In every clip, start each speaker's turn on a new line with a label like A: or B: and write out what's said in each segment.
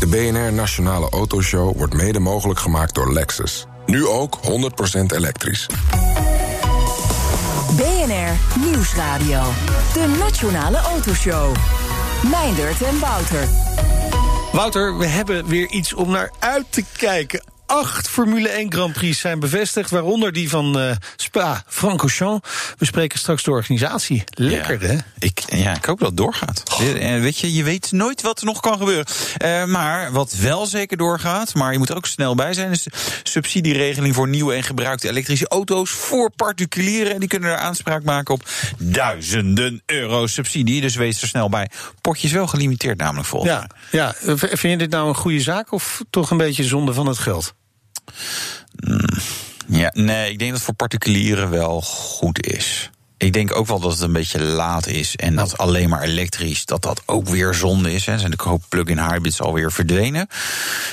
A: De BNR Nationale Autoshow wordt mede mogelijk gemaakt door Lexus. Nu ook 100% elektrisch.
B: BNR Nieuwsradio. De Nationale Autoshow. Meindert en Wouter.
C: Wouter, we hebben weer iets om naar uit te kijken acht Formule 1 Grand Prix zijn bevestigd, waaronder die van uh, Spa Francorchamps. We spreken straks de organisatie. Lekker,
D: ja.
C: hè?
D: Ik, ja, ik hoop dat het doorgaat. Oh. Weet je, je weet nooit wat er nog kan gebeuren. Uh, maar wat wel zeker doorgaat, maar je moet er ook snel bij zijn, is de subsidieregeling voor nieuwe en gebruikte elektrische auto's voor particulieren. En die kunnen er aanspraak maken op duizenden euro subsidie. Dus wees er snel bij. Potje is wel gelimiteerd, namelijk volgens
C: ja, ja, vind je dit nou een goede zaak of toch een beetje zonde van het geld?
D: Ja, nee, ik denk dat het voor particulieren wel goed is. Ik denk ook wel dat het een beetje laat is. En dat alleen maar elektrisch, dat dat ook weer zonde is. Er zijn de plug-in hybrids alweer verdwenen.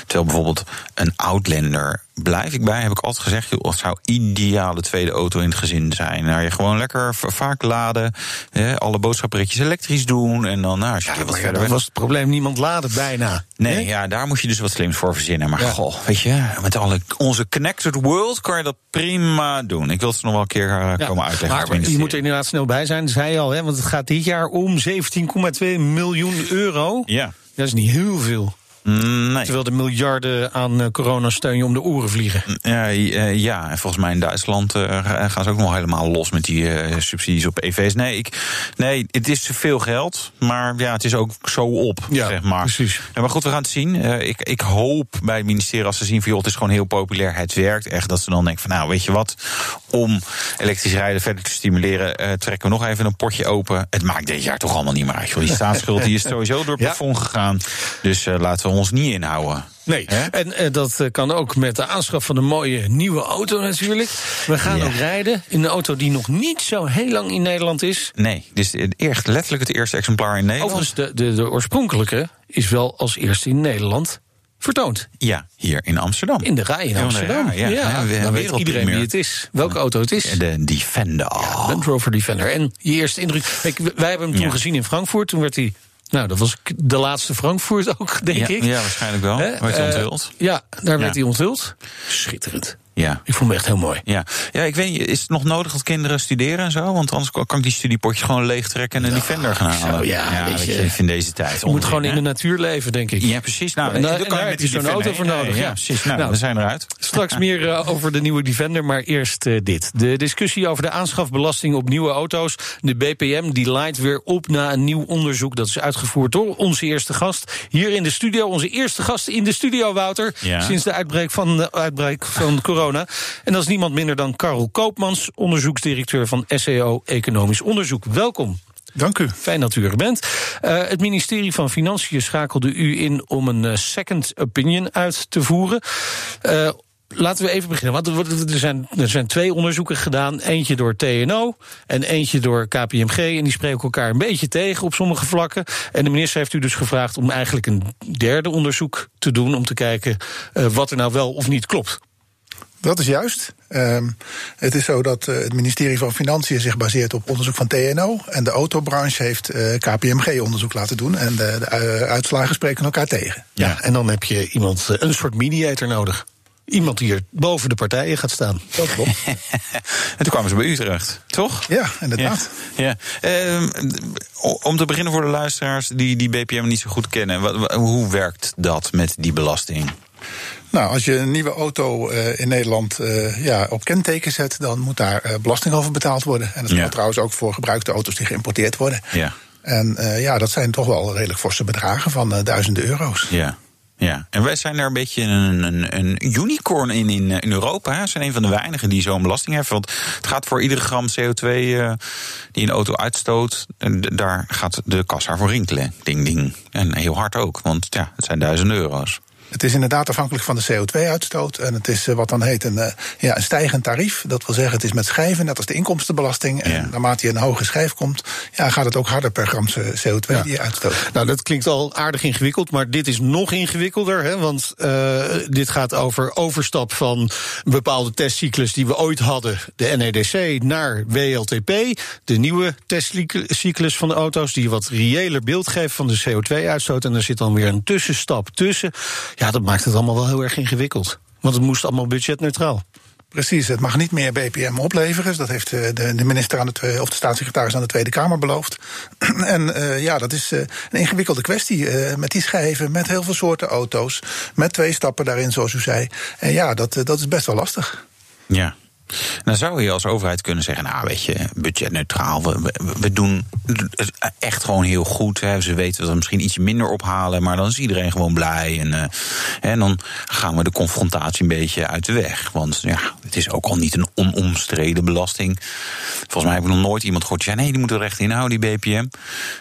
D: Terwijl bijvoorbeeld een Outlander blijf ik bij, heb ik altijd gezegd, joh, het zou ideale tweede auto in het gezin zijn. Nou, je gewoon lekker vaak laden, hè, alle boodschappenritjes elektrisch doen en dan, nou, als je
C: ja,
D: wat
C: ja, was het probleem, niemand laden bijna.
D: Nee, ja, daar moet je dus wat slims voor verzinnen. Maar
C: Ja.
D: goh, weet je, met alle, onze connected world kan je dat prima doen. Ik wil het nog wel een keer uh, komen uitleggen.
C: maar je moet er inderdaad snel bij zijn, zei je al, hè, want het gaat dit jaar om 17,2 miljoen euro.
D: Ja,
C: Dat is niet heel veel.
D: Mm, nee.
C: Terwijl de miljarden aan eh, coronasteun je om de oren vliegen.
D: Ja, eh, ja, en volgens mij in Duitsland eh, gaan ze ook nog helemaal los met die subsidies op EV's. Nee, ik, nee, het is veel geld, maar ja, het is ook zo op,
C: Ja,
D: zeg maar.
C: precies.
D: Ja, maar goed, we gaan het zien. Ik, ik hoop bij het ministerie als ze zien van joh, het is gewoon heel populair, het werkt echt, dat ze dan denken van nou, weet je wat, om elektrisch rijden verder te stimuleren, trekken we nog even een potje open. Het maakt dit jaar toch allemaal niet meer uit. joh. Die staatsschuld die is sowieso door het
C: Ja.
D: plafond gegaan, dus laten we ons niet inhouden.
C: Nee, en eh, dat eh, kan ook met de aanschaf van een mooie nieuwe auto natuurlijk. We gaan
D: Ja.
C: ook rijden in een auto die nog niet zo heel lang in Nederland is.
D: Nee, dit is echt letterlijk het eerste exemplaar in Nederland.
C: Overigens, de, de, de oorspronkelijke is wel als eerste in Nederland vertoond.
D: Ja, hier in Amsterdam.
C: In de rij in
D: Ja,
C: Amsterdam.
D: ja, ja. Ja,
C: dan weet iedereen wie het is. Welke auto het is.
D: De Defender.
C: Land Rover Defender. En je eerste indruk. Kijk, wij hebben hem toen
D: Ja.
C: gezien in Frankfurt. Toen werd hij. Nou, dat was de laatste Frankfurt ook, denk
D: ja,
C: ik.
D: ja, waarschijnlijk wel.
C: Hè?
D: Wordt
C: Eh,
D: onthuld.
C: Ja, daar werd hij onthuld. Schitterend.
D: Ja.
C: Ik vond hem echt heel mooi.
D: Ja. ja, ik weet niet, is het nog nodig dat kinderen studeren en zo? Want anders kan ik die studiepotjes gewoon leeg trekken en een Defender gaan halen.
C: zo, ja, weet je.
D: ik vind deze tijd.
C: Je moet gewoon in de natuur leven, denk ik.
D: Ja, precies. Nou,
C: En daar-
D: dan
C: en
D: kan
C: daar
D: je
C: heb je zo'n auto voor nodig,
D: Ja,
C: ja.
D: precies. Nou,
C: Nou,
D: we zijn eruit.
C: Straks meer eh, over de nieuwe Defender, maar eerst eh, dit. De discussie over de aanschafbelasting op nieuwe auto's. De BPM die leidt weer op na een nieuw onderzoek. Dat is uitgevoerd door onze eerste gast. Hier in de studio, onze eerste gast in de studio, Wouter. Sinds de uitbraak van, de uitbraak van corona. En dat is niemand minder dan Karel Koopmans, onderzoeksdirecteur van SEO Economisch Onderzoek. Welkom.
E: Dank u.
C: Fijn dat u er bent. Eh, het ministerie van Financiën schakelde u in om een eh, second opinion uit te voeren. Eh, Laten we even beginnen. Want er zijn, er zijn twee onderzoeken gedaan. Eentje door TNO en eentje door KPMG. En die spreken elkaar een beetje tegen op sommige vlakken. En de minister heeft u dus gevraagd om eigenlijk een derde onderzoek te doen. Om te kijken wat er nou wel of niet klopt.
E: Dat is juist. Ehm, het is zo dat eh, het ministerie van Financiën zich baseert op onderzoek van TNO. En de autobranche heeft eh, KPMG onderzoek laten doen. En de, de eh, uitslagen spreken elkaar tegen.
C: Ja. En dan heb je iemand, een soort mediator nodig. Iemand die er boven de partijen gaat staan.
E: Dat klopt.
D: En toen kwamen ze bij Utrecht, toch?
E: ja, inderdaad.
D: Ja. ja. Ehm, om te beginnen voor de luisteraars die die BPM niet zo goed kennen. Wat, wa- hoe werkt dat met die belasting?
E: Nou, als je een nieuwe auto eh, in Nederland eh, ja, op kenteken zet, dan moet daar eh, belasting over betaald worden. En dat geldt
D: Ja.
E: trouwens ook voor gebruikte auto's die geïmporteerd worden.
D: Ja.
E: En ja, dat zijn toch wel redelijk forse bedragen van duizenden euro's.
D: Ja. Ja, en wij zijn daar een beetje een, een, een unicorn in, in in Europa. Hè. We zijn een van de weinigen die zo'n belasting hebben. Want het gaat voor iedere gram CO2 eh, die een auto uitstoot, daar gaat de kassa voor rinkelen. Ding, ding. En heel hard ook, want ja, het zijn duizenden euro's.
E: Het is inderdaad afhankelijk van de CO2-uitstoot. En het is wat dan heet een, ja, een stijgend tarief. Dat wil zeggen, het is met schijven, net als de inkomstenbelasting. En ja. naarmate je een hoge schijf komt, ja, gaat het ook harder per gram CO2 die je uitstoot.
C: Nou, dat klinkt al aardig ingewikkeld, maar dit is nog ingewikkelder. Hè, want uh, dit gaat over overstap van een bepaalde testcyclus die we ooit hadden, de NEDC, naar WLTP. De nieuwe testcyclus van de auto's, die wat reëler beeld geeft van de CO2-uitstoot. En er zit dan weer een tussenstap tussen. Ja, dat maakt het allemaal wel heel erg ingewikkeld. Want het moest allemaal budgetneutraal.
E: Precies, het mag niet meer BPM opleveren. Dat heeft de, de minister aan de tweede, of de staatssecretaris aan de Tweede Kamer beloofd. en uh, ja, dat is uh, een ingewikkelde kwestie. Uh, met die schijven, met heel veel soorten auto's. Met twee stappen daarin, zoals u zei. En ja, dat, dat is best wel lastig.
D: Ja. Dan zou je als overheid kunnen zeggen: Nou, weet je, budgetneutraal. We, we doen het echt gewoon heel goed. Hè. Ze weten dat we misschien iets minder ophalen, maar dan is iedereen gewoon blij. En, en dan gaan we de confrontatie een beetje uit de weg. Want ja, het is ook al niet een onomstreden belasting. Volgens mij heb ik nog nooit iemand gehoord: ja, nee, die moeten er echt inhouden, die BPM.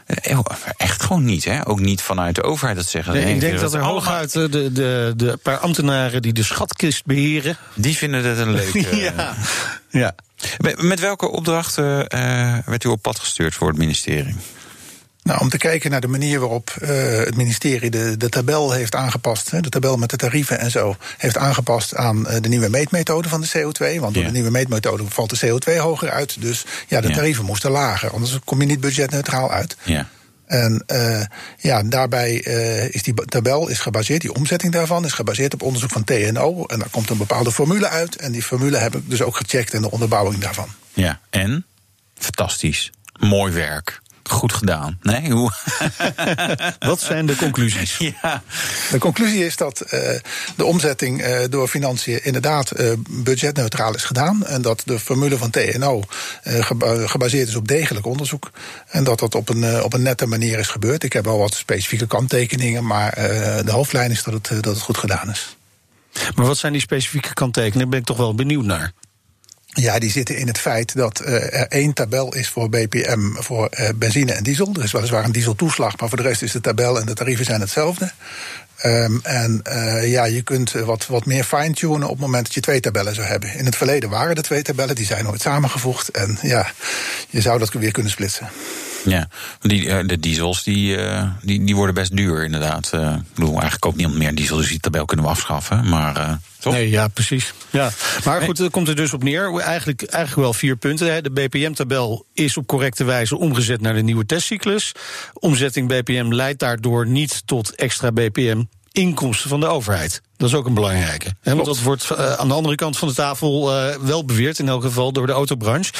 D: Eh, echt gewoon niet, hè? Ook niet vanuit de overheid dat zeggen.
C: Nee, ik denk dat er hooguit de, de, de paar ambtenaren die de schatkist beheren.
D: Die vinden het een leuke.
C: ja. Ja.
D: Met welke opdrachten uh, werd u op pad gestuurd voor het ministerie?
E: Nou, om te kijken naar de manier waarop uh, het ministerie de, de tabel heeft aangepast, de tabel met de tarieven en zo, heeft aangepast aan uh, de nieuwe meetmethode van de CO2. Want door ja. de nieuwe meetmethode valt de CO2 hoger uit. Dus ja, de tarieven ja. moesten lager, anders kom je niet budgetneutraal uit.
D: Ja.
E: En uh, ja, daarbij uh, is die tabel is gebaseerd, die omzetting daarvan is gebaseerd op onderzoek van TNO. En daar komt een bepaalde formule uit. En die formule heb ik dus ook gecheckt in de onderbouwing daarvan.
D: Ja, en? Fantastisch. Mooi werk. Goed gedaan. Nee, hoe?
C: Wat zijn de conclusies?
E: Ja. De conclusie is dat uh, de omzetting uh, door financiën inderdaad uh, budgetneutraal is gedaan. En dat de formule van TNO gebaseerd is op degelijk onderzoek. En dat dat op een, op een nette manier is gebeurd. Ik heb wel wat specifieke kanttekeningen, maar de hoofdlijn is dat het, dat het goed gedaan is.
C: Maar wat zijn die specifieke kanttekeningen? Daar ben ik toch wel benieuwd naar.
E: Ja, die zitten in het feit dat uh, er één tabel is voor BPM voor uh, benzine en diesel. Er is weliswaar een dieseltoeslag, maar voor de rest is de tabel en de tarieven zijn hetzelfde. Um, en uh, ja, je kunt wat, wat meer fine-tunen op het moment dat je twee tabellen zou hebben. In het verleden waren er twee tabellen, die zijn nooit samengevoegd. En ja, je zou dat weer kunnen splitsen.
D: Ja, die, de diesels die, die, die worden best duur inderdaad. Ik bedoel, eigenlijk ook niemand meer diesel, dus die tabel kunnen we afschaffen. Maar toch?
C: Nee, ja, precies. Ja. Maar goed, dat komt er dus op neer. Eigenlijk, eigenlijk wel vier punten. De BPM-tabel is op correcte wijze omgezet naar de nieuwe testcyclus. Omzetting BPM leidt daardoor niet tot extra BPM inkomsten van de overheid. Dat is ook een belangrijke. Hè, want dat wordt uh, aan de andere kant van de tafel uh, wel beweerd, in elk geval door de autobranche.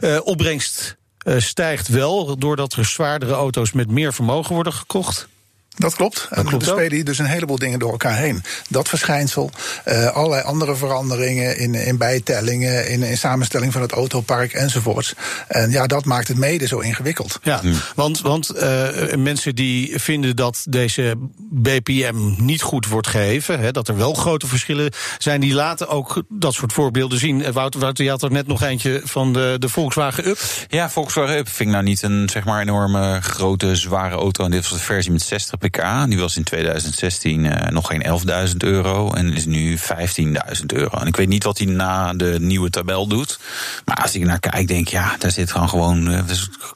C: Uh, opbrengst stijgt wel doordat er zwaardere auto's met meer vermogen worden gekocht.
E: Dat klopt.
C: Dat klopt
E: spelen hier dus een heleboel dingen door elkaar heen. Dat verschijnsel, uh, allerlei andere veranderingen in, in bijtellingen, in, in samenstelling van het autopark enzovoorts. En ja, dat maakt het mede zo ingewikkeld.
C: Ja, hmm. want, want uh, mensen die vinden dat deze BPM niet goed wordt gegeven, hè, dat er wel grote verschillen zijn, die laten ook dat soort voorbeelden zien. Wouter, Wouter je had er net nog eentje van de, de Volkswagen Up.
D: Ja, Volkswagen Up vind ik nou niet een zeg maar enorme grote zware auto. En dit was de versie met 60 pk. Die was in 2016 uh, nog geen 11.000 euro en is nu 15.000 euro. En ik weet niet wat hij na de nieuwe tabel doet. Maar als ik naar kijk, denk ik, ja, daar zit gewoon gewoon uh,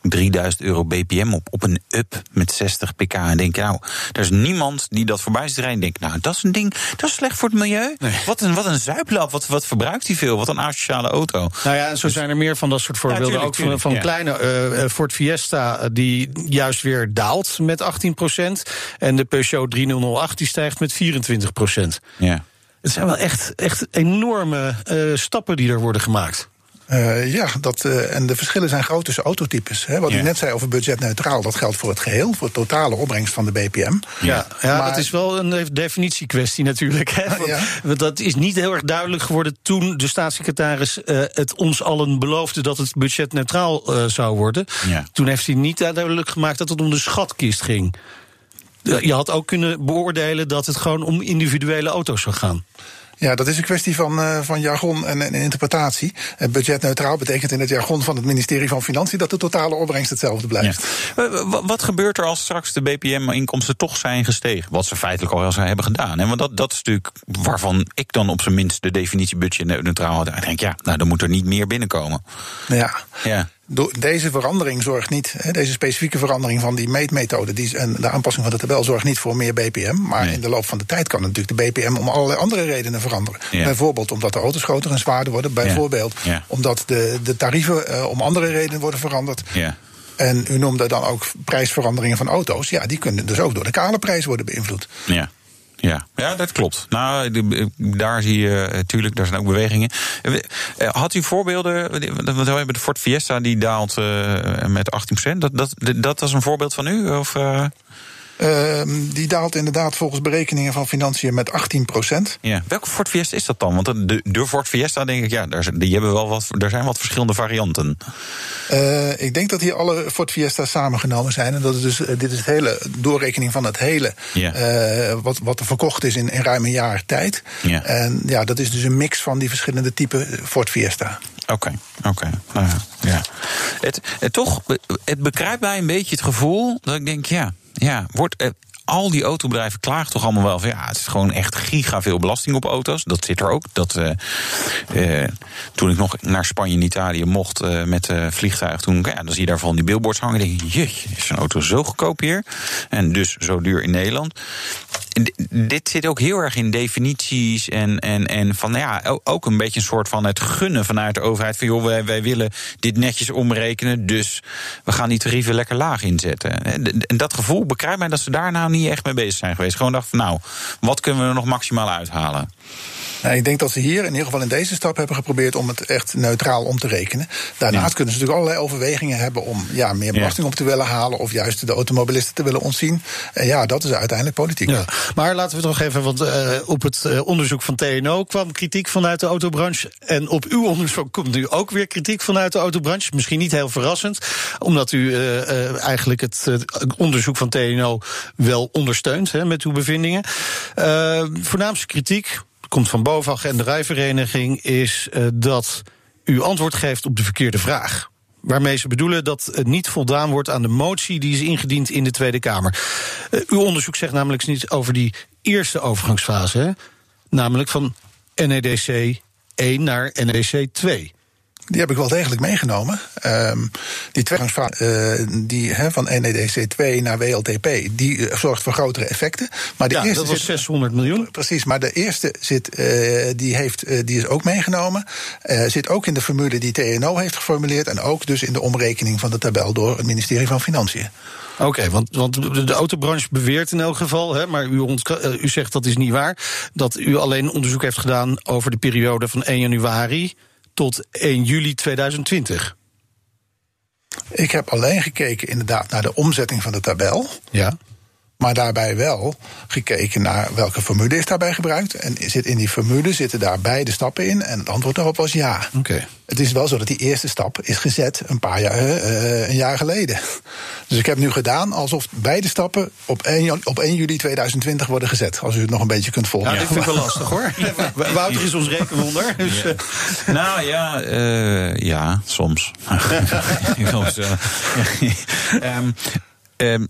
D: 3000 euro BPM op. Op een up met 60 pk. En denk, nou, er is niemand die dat voorbij ziet rijden. Denk, nou, dat is een ding, dat is slecht voor het milieu. Nee. Wat een, wat een zuiplap, wat, wat verbruikt hij veel? Wat een asociale auto.
C: Nou ja, zo zijn er meer van dat soort voorbeelden. Ja, tuurlijk, ook van, van ja. kleine uh, Ford Fiesta, die juist weer daalt met 18 procent. En de Peugeot 3008 die stijgt met 24 procent.
D: Ja.
C: Het zijn wel echt, echt enorme uh, stappen die er worden gemaakt.
E: Uh, ja, dat, uh, en de verschillen zijn groot tussen autotypes. Hè. Wat ja. u net zei over budgetneutraal, dat geldt voor het geheel, voor de totale opbrengst van de BPM.
C: Ja, ja maar, dat is wel een definitiekwestie natuurlijk. Hè. Want, ja. want dat is niet heel erg duidelijk geworden toen de staatssecretaris uh, het ons allen beloofde dat het budgetneutraal zou worden.
D: Ja.
C: Toen heeft hij niet duidelijk gemaakt dat het om de schatkist ging. Je had ook kunnen beoordelen dat het gewoon om individuele auto's zou gaan.
E: Ja, dat is een kwestie van, uh, van jargon en, en interpretatie. Uh, budgetneutraal betekent in het jargon van het ministerie van Financiën dat de totale opbrengst hetzelfde blijft.
D: Ja. Wat gebeurt er als straks de BPM-inkomsten toch zijn gestegen? Wat ze feitelijk al zijn hebben gedaan. En want dat, dat is natuurlijk waarvan ik dan op zijn minst de definitie budgetneutraal had. Ik denk, ja, nou dan moet er niet meer binnenkomen.
E: Ja. ja deze verandering zorgt niet, deze specifieke verandering van die meetmethode die, en de aanpassing van de tabel zorgt niet voor meer BPM. Maar in de loop van de tijd kan natuurlijk de BPM om allerlei andere redenen veranderen. Bijvoorbeeld omdat de auto's groter en zwaarder worden. Bijvoorbeeld omdat de, de tarieven uh, om andere redenen worden veranderd. Ja. En u noemde dan ook prijsveranderingen van auto's. Ja, die kunnen dus ook door de kale prijs worden beïnvloed.
D: Ja. Ja, ja, dat klopt. Nou, daar zie je natuurlijk, daar zijn ook bewegingen. Eh, had u voorbeelden? Want we hebben de Ford Fiesta die daalt met 18%. Dat, dat, dat was een voorbeeld van u? Of, uh...
E: Uh, die daalt inderdaad volgens berekeningen van financiën met 18 procent.
D: Ja. Welke Ford Fiesta is dat dan? Want de, de Ford Fiesta, denk ik, ja, daar, die hebben wel wat, er zijn wat verschillende varianten.
E: Uh, ik denk dat hier alle Ford Fiesta's samengenomen zijn. En dat is dus, uh, dit is het hele doorrekening van het hele. Uh, wat, wat er verkocht is in, in ruim een jaar tijd. Ja. En ja, dat is dus een mix van die verschillende typen Ford Fiesta.
D: Oké, okay, oké. Okay. Nou ja. ja. Het, het, toch, het bekruipt mij een beetje het gevoel dat ik denk, ja ja, wordt, eh, al die autobedrijven klagen toch allemaal wel van ja, het is gewoon echt giga veel belasting op auto's. Dat zit er ook. Dat, uh, uh, toen ik nog naar Spanje en Italië mocht met vliegtuig, toen, ja, dan zie je daar van die billboards hangen. En denk je, jeetje, is een auto zo goedkoop hier? En dus zo duur in Nederland. Dit zit ook heel erg in definities en, en, en van ja, ook een beetje een soort van het gunnen vanuit de overheid. Van joh, wij, wij willen dit netjes omrekenen, dus we gaan die tarieven lekker laag inzetten. En dat gevoel bekruipt mij dat ze daar nou niet echt mee bezig zijn geweest. Gewoon dacht van nou, wat kunnen we er nog maximaal uithalen?
E: Nou, ik denk dat ze hier in ieder geval in deze stap hebben geprobeerd om het echt neutraal om te rekenen. Daarnaast kunnen ze natuurlijk allerlei overwegingen hebben om ja, meer belasting op te willen halen of juist de automobilisten te willen ontzien. En ja, dat is uiteindelijk politiek. Ja.
C: Maar laten we toch even, want uh, op het uh, onderzoek van TNO kwam kritiek vanuit de autobranche. En op uw onderzoek komt nu ook weer kritiek vanuit de autobranche. Misschien niet heel verrassend, omdat u uh, eigenlijk het onderzoek van TNO wel ondersteunt hè, met uw bevindingen. voornaamste kritiek komt van BOVAG en de rijvereniging, is uh, dat u antwoord geeft op de verkeerde vraag. Waarmee ze bedoelen dat het niet voldaan wordt aan de motie die is ingediend in de Tweede Kamer. Uh, uw onderzoek zegt namelijk niet over die eerste overgangsfase, namelijk van NEDC 1 naar NEDC 2.
E: Die heb ik wel degelijk meegenomen. Um, die tweegangsfase uh, die, he, van NEDC2 naar WLTP, die uh, zorgt voor grotere effecten.
C: Maar de ja, eerste dat was 600 miljoen.
E: Precies, maar de eerste zit, uh, die, heeft, die is ook meegenomen. zit ook in de formule die TNO heeft geformuleerd. En ook dus in de omrekening van de tabel door het ministerie van Financiën.
C: Oké, okay, want, want de, de, autobranche beweert in elk geval, hè, maar u, u zegt dat is niet waar, dat u alleen onderzoek heeft gedaan over de periode van 1 januari tot 1 juli 2020.
E: Ik heb alleen gekeken inderdaad naar de omzetting van de tabel.
C: Ja.
E: Maar daarbij wel gekeken naar welke formule is daarbij gebruikt. En zit in die formule zitten daar beide stappen in. En het antwoord daarop was ja.
C: Oké.
E: Het is wel zo dat die eerste stap is gezet een paar jaar, uh, een jaar geleden. Dus ik heb nu gedaan alsof beide stappen op 1, op 1 juli 2020 worden gezet. Als u het nog een beetje kunt volgen.
C: Ja, dit vind ik wel lastig hoor. Wouter is ons rekenwonder. Dus, ja.
D: Nou ja, uh, ja, soms. soms um, um,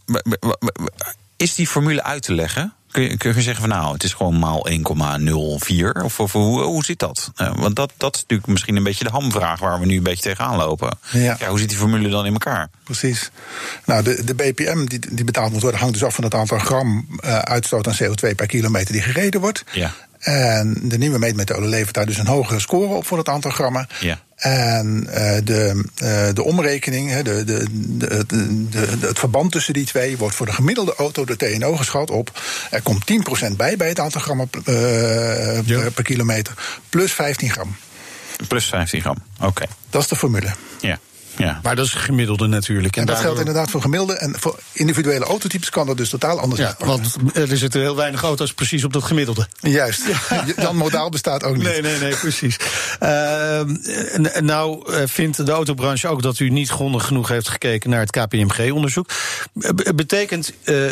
D: is die formule uit te leggen? Kun je, kun je zeggen van nou, het is gewoon maal 1,04? Of, of hoe, hoe zit dat? Uh, want dat, dat is natuurlijk misschien een beetje de hamvraag waar we nu een beetje tegenaan lopen. Ja. ja hoe zit die formule dan in elkaar?
E: Precies. Nou, de, de BPM die, die betaald moet worden, hangt dus af van het aantal gram uh, uitstoot aan CO2 per kilometer die gereden wordt. Ja. En de nieuwe meetmethode levert daar dus een hogere score op voor het aantal grammen. Ja. En uh, de, uh, de omrekening, de, de, de, de, het verband tussen die twee wordt voor de gemiddelde auto, de TNO, geschat op. Er komt 10% bij bij het aantal grammen uh, ja. per, per, kilometer, plus 15 gram.
D: Plus 15 gram, oké.
E: Dat is de formule.
D: Ja. Ja.
C: Maar dat is gemiddelde natuurlijk.
E: En, en dat geldt inderdaad voor gemiddelde. En voor individuele autotypes kan dat dus totaal anders
C: ja, Want er zitten heel weinig auto's precies op dat gemiddelde.
E: Juist. Dan modaal bestaat ook niet.
C: Nee, nee, nee, precies. Uh, nou eh, vindt de autobranche ook dat u niet grondig genoeg heeft gekeken naar het KPMG-onderzoek. Betekent uh,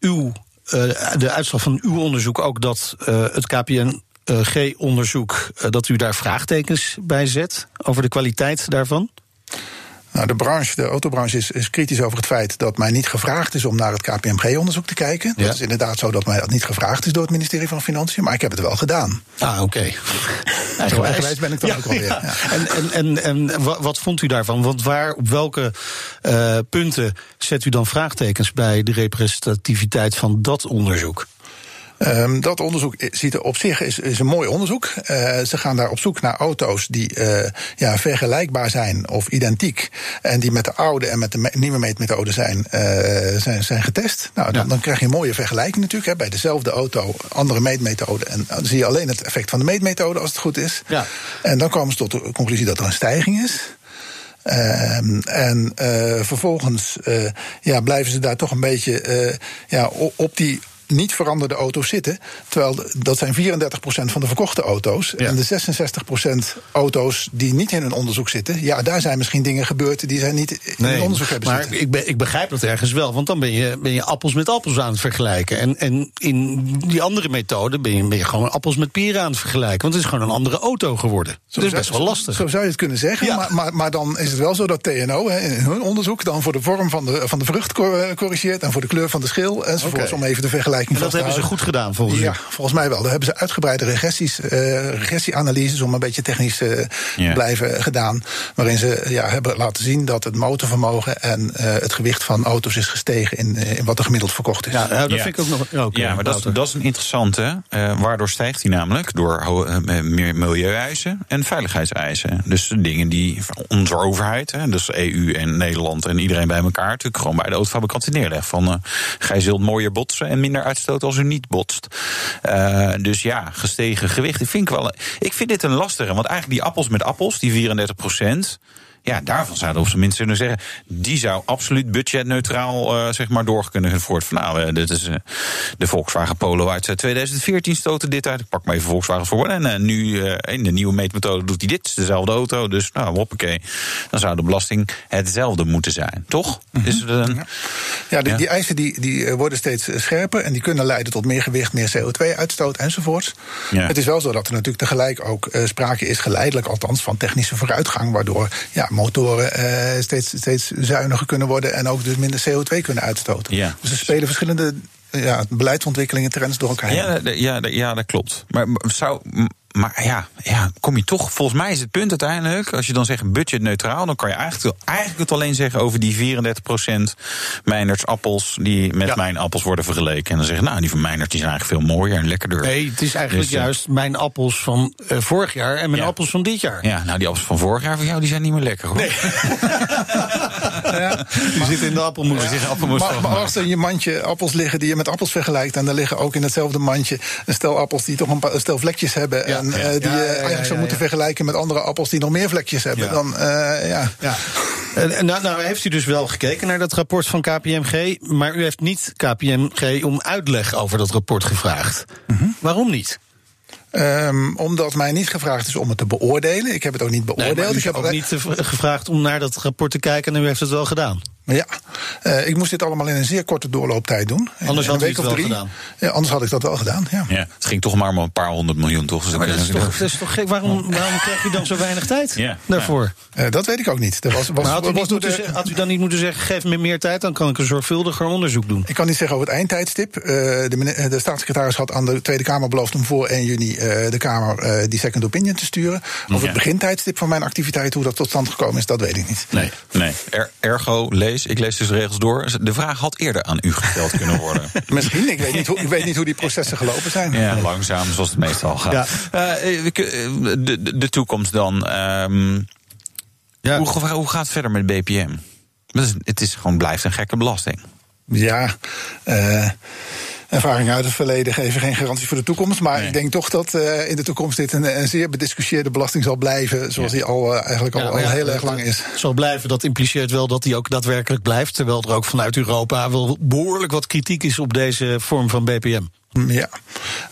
C: uw, uh, de uitslag van uw onderzoek ook dat het KPN KPMG-onderzoek, dat u daar vraagtekens bij zet over de kwaliteit daarvan?
E: Nou, de branche, de autobranche is, is, kritisch over het feit dat mij niet gevraagd is om naar het KPMG-onderzoek te kijken. Ja. Dat is inderdaad zo dat mij dat niet gevraagd is door het ministerie van Financiën, maar ik heb het wel gedaan.
C: Ah, oké.
E: Okay. Eigenwijs ben ik dan ja, ook alweer. Ja.
C: Ja. En, en, en, en wat vond u daarvan? Want waar, op welke uh, punten zet u dan vraagtekens bij de representativiteit van dat onderzoek?
E: Um, dat onderzoek ziet er op zich is, is een mooi onderzoek. Uh, ze gaan daar op zoek naar auto's die uh, ja, vergelijkbaar zijn of identiek. En die met de oude en met de nieuwe meetmethode zijn, uh, zijn, zijn getest. Nou, dan, ja. dan, krijg je een mooie vergelijking natuurlijk. Hè, bij dezelfde auto, andere meetmethode. En dan zie je alleen het effect van de meetmethode als het goed is.
C: Ja.
E: En dan komen ze tot de conclusie dat er een stijging is. Uh, en uh, vervolgens uh, ja, blijven ze daar toch een beetje ja, op die niet veranderde auto's zitten. Terwijl dat zijn 34% van de verkochte auto's. Ja. En de 66% auto's die niet in een onderzoek zitten, ja, daar zijn misschien dingen gebeurd die zij niet in nee, een onderzoek hebben
C: maar
E: zitten.
C: Ik, ik begrijp dat ergens wel, want dan ben je, ben je appels met appels aan het vergelijken. En, en in die andere methode ben je, ben je gewoon appels met peren aan het vergelijken. Want het is gewoon een andere auto geworden. Zo dat is best wel lastig.
E: Zo, zo zou je het kunnen zeggen. Ja. Maar, maar, maar, dan is het wel zo dat TNO hè, in hun onderzoek dan voor de vorm van de, van de vrucht corrigeert en voor de kleur van de schil enzovoorts okay. om even de vergelijking
C: en dat hebben ze goed gedaan, volgens
E: ja, volgens mij wel. Daar hebben ze uitgebreide regressies, uh, regressieanalyses, om een beetje technisch te uh, yeah. blijven gedaan. Waarin ze ja, hebben laten zien dat het motorvermogen en uh, het gewicht van auto's is gestegen in, in wat er gemiddeld verkocht is.
C: Ja, dat ja. vind ik ook nog. Ook,
D: ja, maar dat is, dat is een interessante. waardoor stijgt hij namelijk? Door meer milieueisen en veiligheidseisen. Dus dingen die onze overheid, hè, dus EU en Nederland en iedereen bij elkaar, natuurlijk gewoon bij de autofabrikanten neerlegt. Van uh, gij zult mooier botsen en minder uitstoten als u niet botst. Uh, dus ja, gestegen gewicht. Ik vind, wel, ik vind dit een lastige. Want eigenlijk die appels met appels, die 34 procent. Ja, daarvan zouden we op zijn minst kunnen zeggen. Die zou absoluut budgetneutraal uh, zeg maar door kunnen voort. Van, nou, uh, dit is uh, de Volkswagen Polo uit 2014 stoten dit uit. Ik pak maar even Volkswagen voor. En nu in de nieuwe meetmethode doet hij dit. Het is dezelfde auto. Dus nou, hoppakee. Dan zou de belasting hetzelfde moeten zijn. Toch? Mm -hmm. is het een,
E: ja, ja, die, ja, die, eisen die, die worden steeds scherper. En die kunnen leiden tot meer gewicht, meer CO2-uitstoot enzovoorts. Ja. Het is wel zo dat er natuurlijk tegelijk ook sprake is, geleidelijk althans, van technische vooruitgang. Waardoor ja, motoren uh, steeds, steeds zuiniger kunnen worden en ook dus minder CO2 kunnen uitstoten.
D: Ja.
E: Dus er spelen verschillende ja, beleidsontwikkelingen, trends door elkaar
D: ja, heen. Ja, ja, dat klopt. Maar zou. Maar ja, ja, kom je toch. Volgens mij is het punt uiteindelijk. Als je dan zegt budgetneutraal. dan kan je eigenlijk, eigenlijk het alleen zeggen over die 34% Meinerts appels. die met ja. mijn appels worden vergeleken. En dan zeggen nou, die van Meinert die zijn eigenlijk veel mooier en lekkerder.
C: Nee, het is eigenlijk dus, juist mijn appels van uh, vorig jaar. en mijn ja. appels van dit jaar.
D: Ja, nou, die appels van vorig jaar van jou die zijn niet meer lekker hoor.
C: Nee. ja, die zitten in de appelmoes. Ja.
E: Ja. Appelmoes maar, maar als er in je mandje appels liggen die je met appels vergelijkt. en er liggen ook in hetzelfde mandje een stel appels die toch een, paar, een stel vlekjes hebben.
C: Ja.
E: En, uh, die je eigenlijk zou moeten vergelijken met andere appels die nog meer vlekjes hebben. Dan, uh, ja.
C: nou, nou heeft u dus wel gekeken naar dat rapport van KPMG. maar u heeft niet KPMG om uitleg over dat rapport gevraagd. Mm -hmm. Waarom niet?
E: Um, omdat mij niet gevraagd is om het te beoordelen. Ik heb het ook niet beoordeeld.
C: Nee, u
E: ik heb
C: ook niet gevraagd om naar dat rapport te kijken en u heeft het wel gedaan.
E: Ja, uh, ik moest dit allemaal in een zeer korte doorlooptijd doen.
C: Anders had
E: een
C: week of drie. gedaan.
E: Ja, anders had ik dat wel gedaan. Ja.
D: ja het ging toch maar om een paar honderd miljoen, toch?
C: Dus maar dat, is toch, dat is toch gek? Waarom, waarom krijg je dan zo weinig tijd
D: ja.
C: daarvoor?
E: Ja. Uh, dat weet ik ook niet. Dat was, was,
C: maar had u,
E: was
C: niet de... zeggen, had u dan niet moeten zeggen: geef me meer tijd, dan kan ik een zorgvuldiger onderzoek doen?
E: Ik kan niet zeggen over het eindtijdstip. Uh, de, de, staatssecretaris had aan de Tweede Kamer beloofd om voor 1 juni de Kamer die second opinion te sturen. Over het begintijdstip van mijn activiteit, hoe dat tot stand gekomen is, dat weet ik niet.
D: Nee, nee. Er, ergo, lees. Ik lees dus regels door. De vraag had eerder aan u gesteld kunnen worden.
E: Misschien, ik weet, niet hoe, ik weet niet hoe die processen gelopen zijn.
D: Ja, langzaam, zoals het meestal gaat. Ja. Uh, de, de, de, toekomst dan. Um, ja. hoe, hoe gaat het verder met BPM? Het is gewoon blijft een gekke belasting.
E: Ja, uh, ervaringen uit het verleden geven geen garantie voor de toekomst. Maar nee. ik denk toch dat uh, in de toekomst dit een, een, zeer bediscussieerde belasting zal blijven. Zoals ja. die al uh, eigenlijk al, al ja, heel erg lang is.
C: Zal blijven, dat impliceert wel dat die ook daadwerkelijk blijft. Terwijl er ook vanuit Europa wel behoorlijk wat kritiek is op deze vorm van BPM.
E: Ja,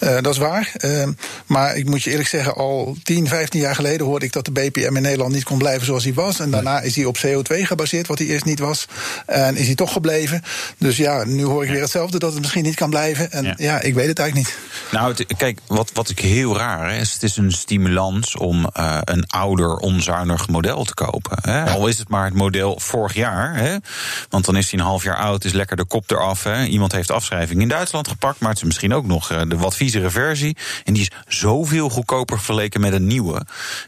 E: uh, dat is waar. Uh, maar ik moet je eerlijk zeggen, al 10, 15 jaar geleden hoorde ik dat de BPM in Nederland niet kon blijven zoals hij was. En daarna is hij op CO2 gebaseerd, wat hij eerst niet was. En is hij toch gebleven. Dus ja, nu hoor ik weer hetzelfde, dat het misschien niet kan blijven. En ja, ja ik weet het eigenlijk niet.
F: Nou, het, kijk, wat, wat ik heel raar is, het is een stimulans om uh, een ouder, onzuinig model te kopen. Hè? Al is het maar het model vorig jaar. Hè? Want dan is hij een half jaar oud, is lekker de kop eraf. Hè? Iemand heeft afschrijving in Duitsland gepakt, maar het is misschien ook nog eh, de wat viezere versie. En die is zoveel goedkoper vergeleken met een nieuwe.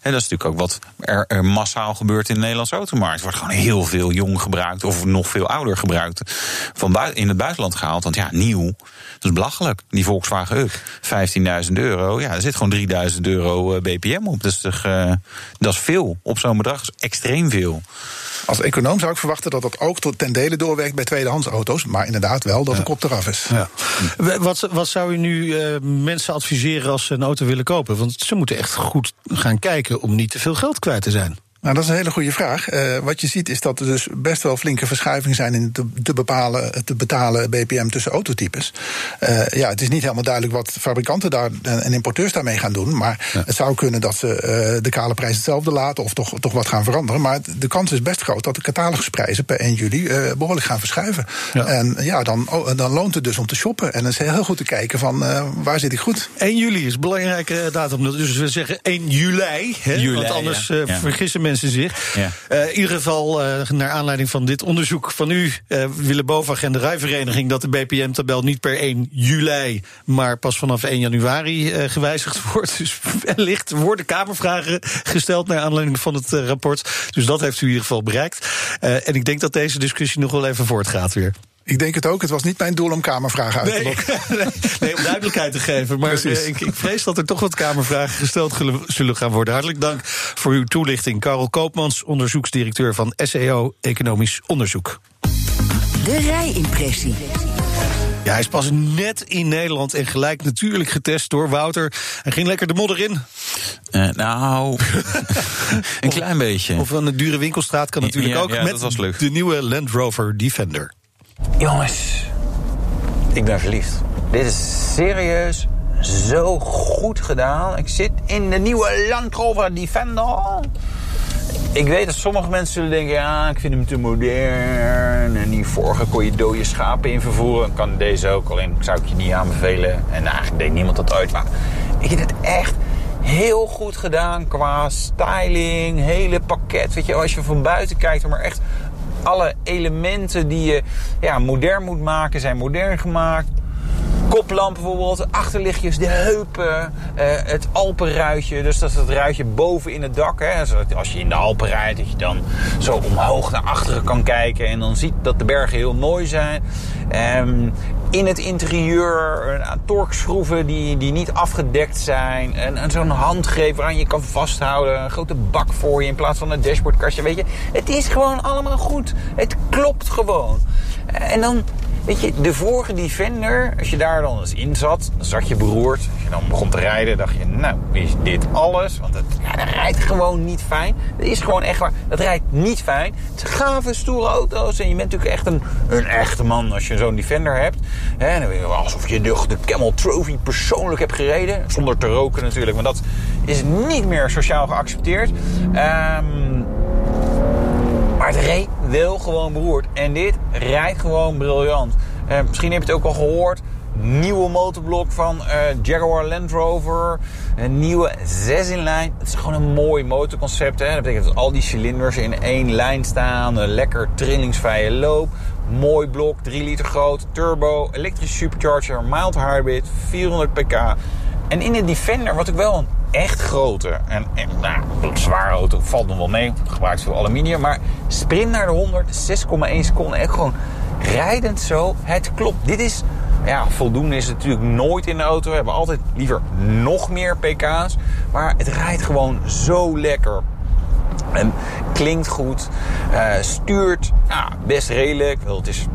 F: En dat is natuurlijk ook wat er, er massaal gebeurt in de Nederlandse automarkt. Er wordt gewoon heel veel jong gebruikt of nog veel ouder gebruikt. Van in het buitenland gehaald. Want ja, nieuw, dat is belachelijk. Die Volkswagen Up, 15.000 euro. Ja, er zit gewoon 3.000 euro eh, BPM op. Dus uh, dat is veel op zo'n bedrag. Extreem veel.
E: Als econoom zou ik verwachten dat dat ook tot ten dele doorwerkt bij tweedehands auto's. Maar inderdaad wel dat de kop eraf is. Ja.
C: Wat, wat zou u nu uh, mensen adviseren als ze een auto willen kopen? Want ze moeten echt goed gaan kijken om niet te veel geld kwijt te zijn.
E: Nou, dat is een hele goede vraag. Uh, wat je ziet is dat er dus best wel flinke verschuivingen zijn in te, te, bepalen, te betalen BPM tussen autotypes. Uh, ja, het is niet helemaal duidelijk wat fabrikanten daar en importeurs daarmee gaan doen. Maar ja. het zou kunnen dat ze uh, de kale prijs hetzelfde laten of toch, toch wat gaan veranderen. Maar de kans is best groot dat de catalogusprijzen per 1 juli behoorlijk gaan verschuiven. Ja. En ja, dan, oh, dan loont het dus om te shoppen. En dan is heel goed te kijken van waar zit ik goed.
C: 1 juli is een belangrijke datum. Dus we zeggen 1 juli. Hè? juli want anders vergissen mensen zich. Ja. Uh, in ieder geval, uh, naar aanleiding van dit onderzoek van u, uh, willen BOVAG en de Rijvereniging dat de BPM-tabel niet per 1 juli, maar pas vanaf 1 januari gewijzigd wordt. Dus wellicht worden Kamervragen gesteld naar aanleiding van het rapport. Dus dat heeft u in ieder geval bereikt. en ik denk dat deze discussie nog wel even voortgaat weer.
E: Ik denk het ook. Het was niet mijn doel om Kamervragen uit te lokken.
C: Nee, nee, om duidelijkheid te geven. Maar uh, ik, ik, vrees dat er toch wat Kamervragen gesteld zullen gaan worden. Hartelijk dank voor uw toelichting. Karel Koopmans, onderzoeksdirecteur van SEO Economisch Onderzoek.
B: De rijimpressie.
C: Ja, hij is pas net in Nederland en gelijk natuurlijk getest door Wouter. Hij ging lekker de modder in.
F: Uh, nou, een klein beetje.
C: Of aan de dure winkelstraat kan natuurlijk ja, ook. Ja, met de nieuwe Land Rover Defender.
D: Jongens, ik ben verliefd. Dit is serieus zo goed gedaan. Ik zit in de nieuwe Land Rover Defender. Ik weet dat sommige mensen zullen denken... ja, ik vind hem te modern. En die vorige kon je dode schapen in vervoeren. Kan deze ook, alleen zou ik je niet aanbevelen. En eigenlijk deed niemand dat uit. Maar ik vind het echt heel goed gedaan qua styling. Hele pakket. Weet je, als je van buiten kijkt... maar echt alle elementen die je ja, modern moet maken, zijn modern gemaakt. Koplamp bijvoorbeeld, achterlichtjes, de heupen, uh, het Alpenruitje. Dus dat is het ruitje boven in het dak. Hè. Als je in de Alpen rijdt, dat je dan zo omhoog naar achteren kan kijken. En dan ziet dat de bergen heel mooi zijn. Um, in het interieur een torkschroeven die, die niet afgedekt zijn. En, en zo'n handgreep waaraan je kan vasthouden. Een grote bak voor je in plaats van een dashboardkastje. Weet je, het is gewoon allemaal goed. Het klopt gewoon. En dan Weet je, de vorige Defender, als je daar dan eens in zat, dan zat je beroerd. Als je dan begon te rijden, dacht je, nou, is dit alles? Want het, ja, rijdt gewoon niet fijn. Dat is gewoon echt waar. Dat rijdt niet fijn. Het zijn gave, stoere auto's. En je bent natuurlijk echt een, een echte man als je zo'n Defender hebt. He, dan je alsof je de, de Camel Trophy persoonlijk hebt gereden. Zonder te roken natuurlijk, want dat is niet meer sociaal geaccepteerd. Um, maar het reed wel gewoon beroerd. En dit rijdt gewoon briljant. Uh, misschien heb je het ook al gehoord. Nieuwe motorblok van uh, Jaguar Land Rover. Een nieuwe 6 in lijn. Het is gewoon een mooi motorconcept. Hè? Dat betekent dat al die cilinders in één lijn staan. Een lekker trillingsvrije loop. Mooi blok, 3 liter groot. Turbo, elektrische supercharger, mild hybrid, 400 pk. En in de Defender, wat ik wel een echt grote en, en nou, zware auto valt nog wel mee. Gebruikt veel aluminium. Maar sprint naar de 100, 6,1 seconden. Echt gewoon rijdend zo. Het klopt. Dit is, ja, voldoende is het natuurlijk nooit in de auto. We hebben altijd liever nog meer pk's. Maar het rijdt gewoon zo lekker. En klinkt goed. Uh, stuurt ja, best redelijk. Wel, het is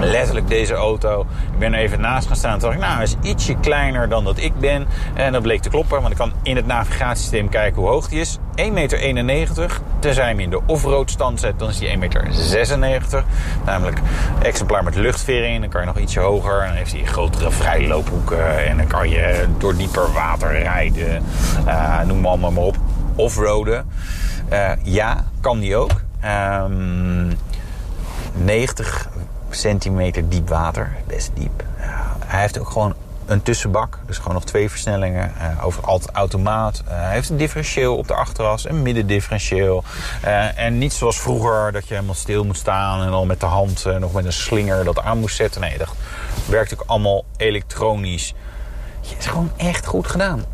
G: letterlijk deze auto. Ik ben er even naast gaan staan. Toen dacht ik, nou, hij is ietsje kleiner dan dat ik ben. En dat bleek te kloppen, want ik kan in het navigatiesysteem kijken hoe hoog die is. 1,91 meter. Tenzij hem in de off-road stand zet, dan is die 1,96 meter. Namelijk exemplaar met luchtvering. Dan kan je nog ietsje hoger. Dan heeft hij grotere vrijloophoeken. En dan kan je door dieper water rijden. Uh, noem allemaal maar op. Offroaden. Uh, ja, kan die ook. Um, 90 centimeter diep water. Best diep. Uh, hij heeft ook gewoon een tussenbak. Dus gewoon nog twee versnellingen. Uh, over altijd automaat. Uh, hij heeft een differentieel op de achteras. Een middendifferentieel. Uh, en niet zoals vroeger dat je helemaal stil moet staan. En dan met de hand nog met een slinger dat aan moest zetten. Nee, dat werkt ook allemaal elektronisch. Het is gewoon echt goed gedaan.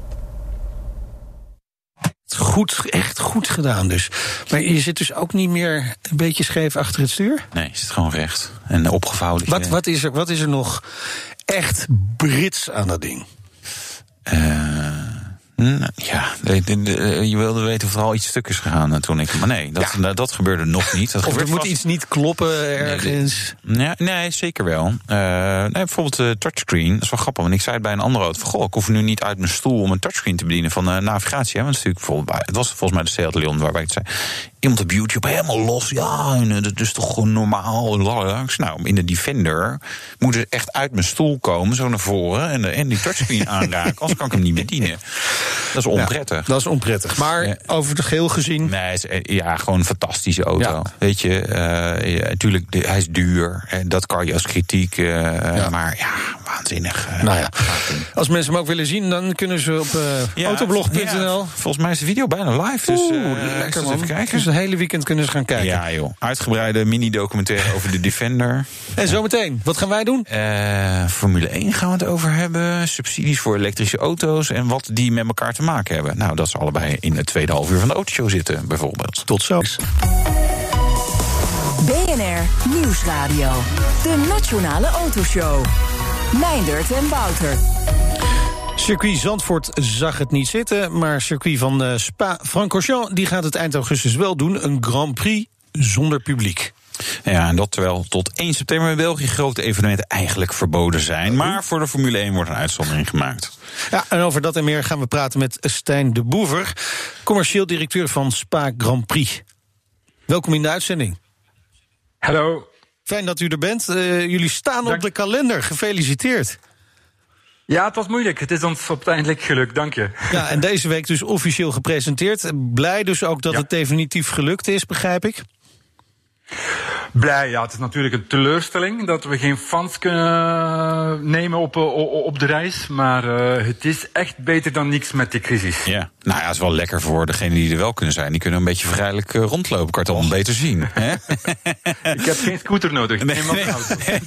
C: Goed, echt goed gedaan dus. Maar je zit dus ook niet meer een beetje scheef achter het stuur?
D: Nee, je zit gewoon recht en opgevouwen.
C: Wat, wat, is, er, wat is er nog echt Brits aan dat ding?
D: Uh, ja, je wilde weten of er al iets stuk is gegaan toen ik. Maar nee, dat, ja. dat gebeurde nog niet. Dat
C: of er moet vast... iets niet kloppen ergens.
D: Nee, nee zeker wel. Uh, nee, bijvoorbeeld de touchscreen. Dat is wel grappig. Want ik zei het bij een andere auto. Van, goh, ik hoef nu niet uit mijn stoel om een touchscreen te bedienen van uh, navigatie. Hè, want het, is natuurlijk het was volgens mij de Seat Leon waarbij ik het zei iemand op YouTube helemaal los. Ja, en dat is toch gewoon normaal. Nou, in de Defender moet het echt uit mijn stoel komen, zo naar voren. En, de, en die touchscreen aanraken, anders kan ik hem niet bedienen. Dat is onprettig.
C: Ja, dat is onprettig. Maar ja. over het geheel gezien.
D: Nee, ja, gewoon een fantastische auto. Ja. Weet je, uh, natuurlijk, hij is duur. En dat kan je als kritiek. Uh, maar ja, waanzinnig. Uh,
C: nou ja. Als mensen hem ook willen zien, dan kunnen ze op autoblog.nl.
D: volgens mij is de video bijna live. Dus
C: lekker man. even kijken. Dus het hele weekend kunnen ze gaan kijken.
D: Ja, joh. Uitgebreide mini-documentaire over de Defender.
C: En zometeen, wat gaan wij doen?
D: Formule 1 gaan we het over hebben. Subsidies voor elektrische auto's. En wat die met elkaar te maken hebben. Nou, dat ze allebei in het tweede half uur van de autoshow zitten, bijvoorbeeld.
C: Tot zo.
B: BNR Nieuwsradio. De Nationale Autoshow. Meindert en Wouter.
C: Circuit Zandvoort zag het niet zitten, maar circuit van uh, Spa-Francorchamps die gaat het eind augustus wel doen. Een Grand Prix zonder publiek.
D: Ja, en dat terwijl tot 1 september in België grote evenementen eigenlijk verboden zijn. Maar voor de Formule 1 wordt een uitzondering gemaakt.
C: Ja, en over dat en meer gaan we praten met Stijn de Boever, commercieel directeur van Spa Grand Prix. Welkom in de uitzending.
H: Hallo.
C: Fijn dat u er bent. Uh, jullie staan Dank. op de kalender. Gefeliciteerd.
H: Ja, het was moeilijk. Het is ons uiteindelijk gelukt, dank je.
C: Ja, en deze week dus officieel gepresenteerd. Blij dus ook dat ja. het definitief gelukt is, begrijp ik.
H: Blij, ja. Het is natuurlijk een teleurstelling dat we geen fans kunnen nemen op, op de reis. Maar uh, het is echt beter dan niks met die crisis.
D: Ja, nou ja, het is wel lekker voor degenen die er wel kunnen zijn. Die kunnen een beetje vrijelijk uh, rondlopen. Kan het allemaal beter zien. Hè?
H: ik heb geen scooter nodig.
D: Nee, nee,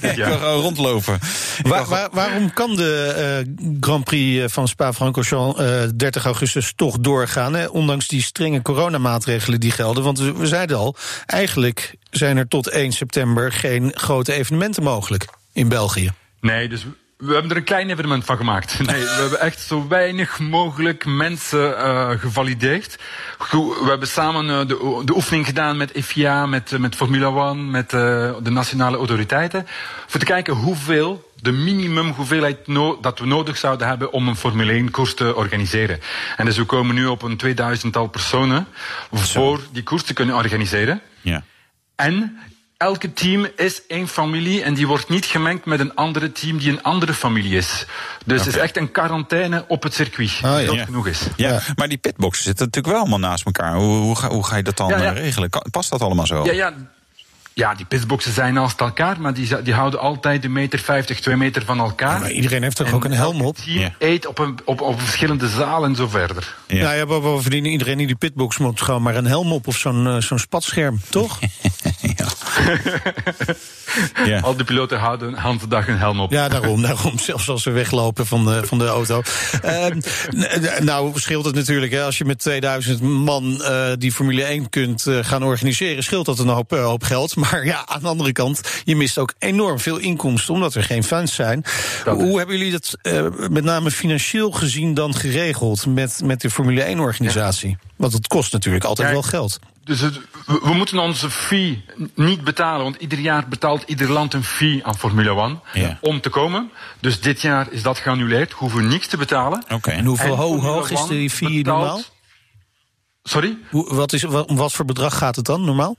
D: nee, ja. ik kan rondlopen.
C: Waar, waar, waarom kan de uh, Grand Prix van Spa-Francorchamps 30 augustus toch doorgaan? Hè? Ondanks die strenge coronamaatregelen die gelden. Want we, we zeiden al, eigenlijk zijn er tot 1 september geen grote evenementen mogelijk in België.
H: Nee, dus we hebben er een klein evenement van gemaakt. Nee, we hebben echt zo weinig mogelijk mensen uh, gevalideerd. We hebben samen uh, de, de, oefening gedaan met FIA, met, uh, met Formula 1, met de nationale autoriteiten. Voor te kijken hoeveel de minimum hoeveelheid no dat we nodig zouden hebben om een Formule 1 koers te organiseren. En dus we komen nu op een 2000-tal personen voor die koers te kunnen organiseren.
D: Ja.
H: En elke team is één familie en die wordt niet gemengd met een andere team die een andere familie is. Dus het is echt een quarantaine op het circuit.
C: Ah, ja.
H: Dat
C: ja.
H: genoeg is.
D: Ja, ja, maar die pitboxen zitten natuurlijk wel allemaal naast elkaar. Hoe, hoe, ga, hoe ga je dat dan
H: Ja, ja.
D: regelen? Past dat allemaal zo?
H: Ja, ja. Ja, die pitboxen zijn naast elkaar, maar die, die houden altijd een meter 50, twee meter van elkaar.
C: Maar iedereen heeft toch
H: En
C: ook een helm op?
H: team
D: Ja.
H: eet op, een, op, op verschillende zalen en zo verder.
D: Ja.
C: Nou ja, bovendien iedereen in die pitbox moet gewoon maar een helm op of zo'n eh, zo'n spatscherm, toch?
D: ja. ja.
H: Al die piloten houden handdag een helm op.
C: Ja, daarom, daarom. Zelfs als ze weglopen van de, van de auto. Ehm, nou, scheelt het natuurlijk, hè, als je met 2000 man eh, die Formule 1 kunt eh, gaan organiseren, scheelt dat een hoop, eh, hoop geld. Maar ja, aan de andere kant, je mist ook enorm veel inkomsten, omdat er geen fans zijn.
H: Dat-
C: Hoe hebben jullie dat met name financieel gezien dan geregeld met, met de Formule 1-organisatie? Want het kost natuurlijk altijd
H: Ja,
C: wel geld.
H: Dus het, we, we moeten onze fee niet betalen, want ieder jaar betaalt ieder land een fee aan Formule 1
D: Ja.
H: om te komen. Dus dit jaar is dat geannuleerd, hoeven we niks te betalen.
D: Oké.
C: En hoeveel
H: En
C: ho- hoog is
H: 1
C: die fee
H: betaalt-
C: normaal?
H: Sorry?
C: Hoe, wat is, wat, om wat voor bedrag gaat het dan normaal?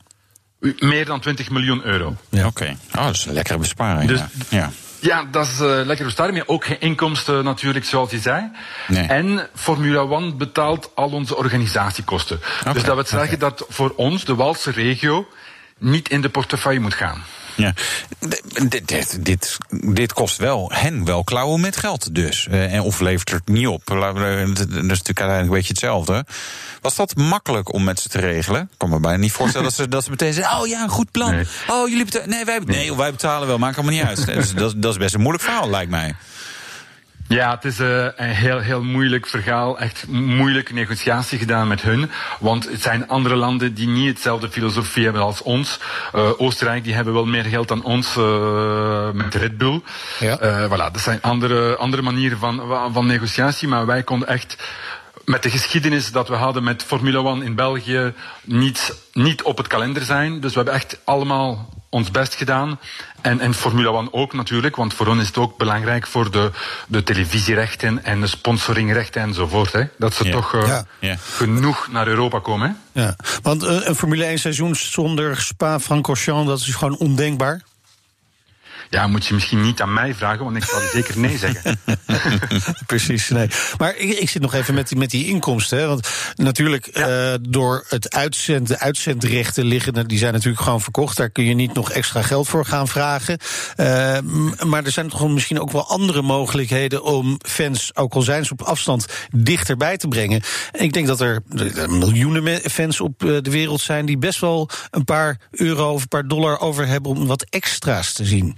H: Meer dan 20 miljoen euro.
D: Oké. Oh, dat is een lekkere besparing.
H: Dus-
D: ja. ja.
H: Ja, dat is eh lekker. Maar ook geen inkomsten natuurlijk, zoals je zei.
D: Nee.
H: En Formula One betaalt al onze organisatiekosten. dus dat wil zeggen dat voor ons, de Walse regio, niet in de portefeuille moet gaan.
D: Ja. Dit, dit, dit, dit kost wel hen wel klauwen met geld dus. Eh, en of levert het niet op. We- Dat is natuurlijk uiteindelijk een beetje hetzelfde. Was dat makkelijk om met ze te regelen? Ik kan me bijna niet voorstellen dat ze, dat ze meteen zeggen... oh ja, een goed plan.
H: Nee.
D: Oh, jullie betalen... Nee, wij, nee, wij betalen wel, maakt allemaal niet uit. Dat, dat is best een moeilijk verhaal, lijkt mij.
H: Ja, het is eh, een heel, heel moeilijk verhaal. Echt moeilijke negotiatie gedaan met hun. Want het zijn andere landen die niet hetzelfde filosofie hebben als ons. Eh, Oostenrijk, die hebben wel meer geld dan ons eh, met Red Bull.
C: Ja.
H: Eh, voilà, dat zijn andere, andere manieren van, van negociatie. Maar wij konden echt met de geschiedenis dat we hadden met Formule 1 in België niet, niet op het kalender zijn. Dus we hebben echt allemaal ons best gedaan. En, en Formule 1 ook natuurlijk, want voor ons is het ook belangrijk voor de, de televisierechten en de sponsoringrechten enzovoort. Hè, dat ze
D: Ja.
H: toch eh,
C: Ja.
D: Ja.
H: genoeg naar Europa komen. Hè.
C: Ja. Want eh, een Formule 1 seizoen zonder Spa-Francorchamps, dat is gewoon ondenkbaar.
H: Ja, moet je misschien niet aan mij vragen, want ik zal zeker nee zeggen.
C: Precies, nee. Maar ik, ik zit nog even met die, met die inkomsten. Hè, want natuurlijk, eh, door het uitzend, de uitzendrechten liggen, die zijn natuurlijk gewoon verkocht. Daar kun je niet nog extra geld voor gaan vragen. Eh, maar er zijn toch misschien ook wel andere mogelijkheden om fans, ook al zijn ze op afstand, dichterbij te brengen. En ik denk dat er, miljoenen fans op eh, de wereld zijn die best wel een paar euro of een paar dollar over hebben om wat extra's te zien.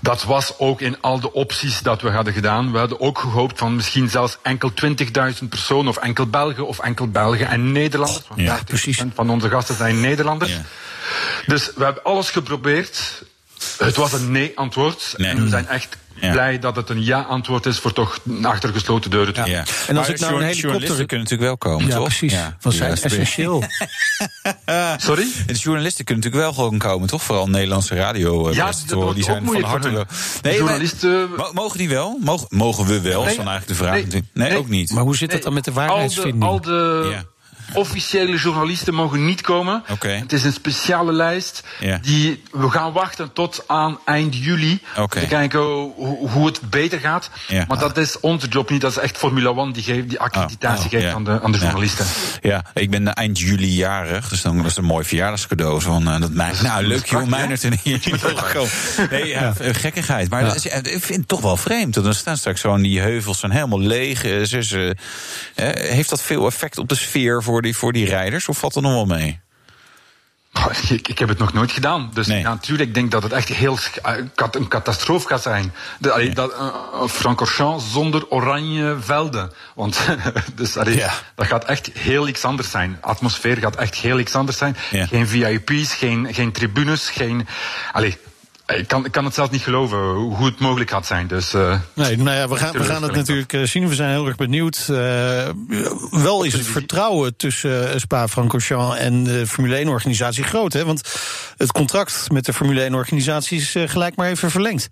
H: Dat was ook in al de opties dat we hadden gedaan. We hadden ook gehoopt van misschien zelfs enkel 20.000 personen, of enkel Belgen, of enkel Belgen en Nederlanders. Want
D: Ja,
H: 30%
C: precies.
H: van onze gasten zijn Nederlanders.
D: Ja.
H: Dus we hebben alles geprobeerd. Het was een nee-antwoord.
D: Nee.
H: En we zijn echt
D: Ja.
H: blij dat het een ja-antwoord is voor toch achter gesloten deuren. te
D: Ja.
C: En als
D: Maar
C: ik nou een
D: journalisten
C: helikopter-
D: kunnen natuurlijk wel komen,
C: Ja,
D: toch?
C: precies.
D: Ja,
C: Want zijn
D: is-
C: essentieel.
H: Sorry?
D: De journalisten kunnen natuurlijk wel gewoon komen, toch? Vooral Nederlandse radio. eh,
H: Ja, dat
D: die zijn van harte. Nee, maar-
H: Journalisten-
D: Mo- mogen die wel? Mogen, mogen we wel? is
H: Nee,
D: dan eigenlijk de vraag.
H: nee,
D: natuurlijk. Nee,
H: nee.
D: ook niet.
C: Maar hoe zit dat dan met de
H: Al de,
C: waarheidsvinding?
H: al de
D: Ja.
H: Officiële journalisten mogen niet komen.
D: Oké.
H: Het is een speciale lijst. Die, we gaan wachten tot aan eind juli.
D: Oké.
H: Om te kijken hoe, hoe het beter gaat.
D: Ja.
H: Maar dat is onze job niet. Dat is echt Formula One die, geeft, die accreditatie
D: Oh,
H: geeft aan, de, aan de journalisten.
D: Ja, ik ben eind juli jarig, dus dan dat is een mooi verjaardagscadeau. Van, eh, dat mij, nou, leuk joh, Meijnert en hier. Nee, ja, eh, gekkigheid. Maar dat is, ja, ik vind het toch wel vreemd. dat Er staan straks zo die heuvels zijn helemaal leeg. eh, ze- ze- heeft dat veel effect op de sfeer voor die, voor die rijders? Of valt er nog wel mee?
H: Oh, Ik, ik heb het nog nooit gedaan. Dus
D: Nee.
H: ja, natuurlijk, ik denk dat het echt heel eh, kat- een catastrofe gaat zijn. De, allee, dat, uh, Francorchamps zonder oranje velden. Want dus, allee,
C: Ja.
H: dat gaat echt heel iets anders zijn. Atmosfeer gaat echt heel iets anders zijn.
D: Ja.
H: Geen VIP's, geen, geen tribunes, geen... Allee, ik kan, ik kan het zelf niet geloven hoe het mogelijk gaat zijn. Dus, eh,
C: Nee, nou ja, we gaan, we gaan het natuurlijk eh, zien. We zijn heel erg benieuwd. Eh, wel is het vertrouwen tussen eh, Spa-Francorchamps en de Formule 1-organisatie groot. Hè? Want het contract met de Formule 1-organisatie is eh, gelijk maar even verlengd.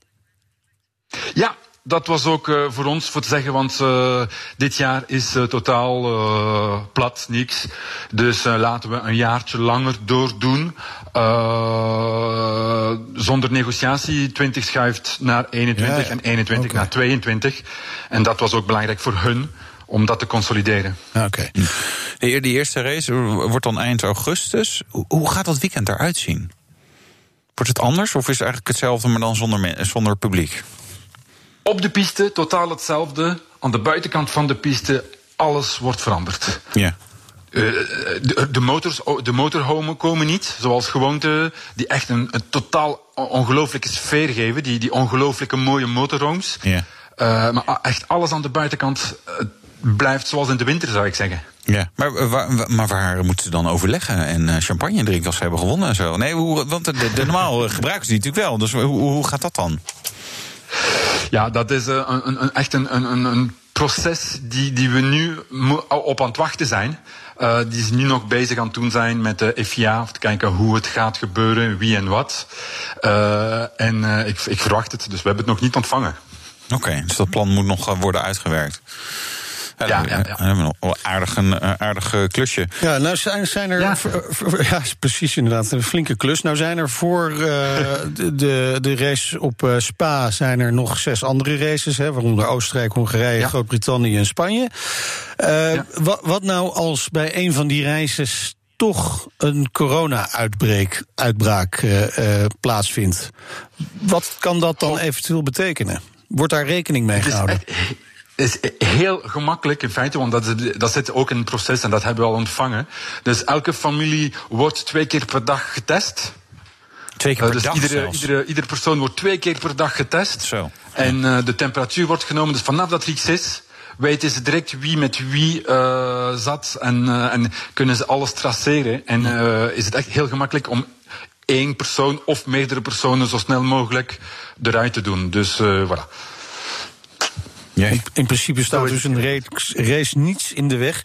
H: Ja, dat was ook eh, voor ons voor te zeggen, want eh, dit jaar is eh, totaal eh, plat, niks. Dus laten we een jaartje langer doordoen. Eh, zonder negotiatie. 20 schuift naar 21
C: Ja, ja.
H: en 21
C: Oké.
H: naar 22. En dat was ook belangrijk voor hun om dat te consolideren.
C: Oké.
D: De, de eerste race wordt dan eind augustus. Hoe- gaat dat weekend eruit zien? Wordt het anders of is het eigenlijk hetzelfde, maar dan zonder, zonder publiek?
H: Op de piste totaal hetzelfde. Aan de buitenkant van de piste alles wordt veranderd.
D: Ja.
H: Eh, de, de, motors, de motorhomen komen niet, zoals gewoonte, die echt een, een totaal on- ongelooflijke sfeer geven. Die, die ongelooflijke mooie motorhomes.
D: Ja.
H: Eh, maar echt alles aan de buitenkant eh, blijft zoals in de winter, zou ik zeggen.
D: Ja, maar, waar, wa- maar waar moeten ze dan overleggen en champagne drinken als ze hebben gewonnen en zo? Nee, hoe, want de, de, normaal gebruiken ze die natuurlijk wel. Dus hoe, hoe gaat dat dan?
H: Ja, dat is eh, een, een, echt een, een, een, proces die, die we nu op aan het wachten zijn. Uh, die is nu nog bezig aan het doen zijn met de FIA, om te kijken hoe het gaat gebeuren, wie en wat. Uh, en ik, ik verwacht het, dus we hebben het nog niet ontvangen.
D: Oké, dus dat plan moet nog worden uitgewerkt.
H: Ja, ja, ja.
D: Een aardig, een aardig klusje.
C: Ja, nou zijn, zijn er. Ja. ja, precies inderdaad. Een flinke klus. Nou zijn er voor uh, de, de, de race op uh, Spa zijn er nog zes andere races. Hè, waaronder Oostenrijk, Hongarije, ja. Groot-Brittannië en Spanje. Uh, wat, wat nou als bij een van die races toch een corona-uitbraak uitbraak, plaatsvindt? Wat kan dat dan eventueel betekenen? Wordt daar rekening mee gehouden?
H: Is heel gemakkelijk in feite, want dat, dat zit ook in het proces en dat hebben we al ontvangen. Dus elke familie wordt twee keer per dag getest.
D: Twee keer per
H: uh, dus
D: dag
H: iedere, iedere, iedere, persoon wordt twee keer per dag getest.
D: Zo.
H: En uh, de temperatuur wordt genomen. Dus vanaf dat er iets is, weten ze direct wie met wie uh, zat en, en kunnen ze alles traceren. En is het echt heel gemakkelijk om één persoon of meerdere personen zo snel mogelijk eruit te doen. Dus voilà.
C: In, in, principe staat dus een race, race niets in de weg.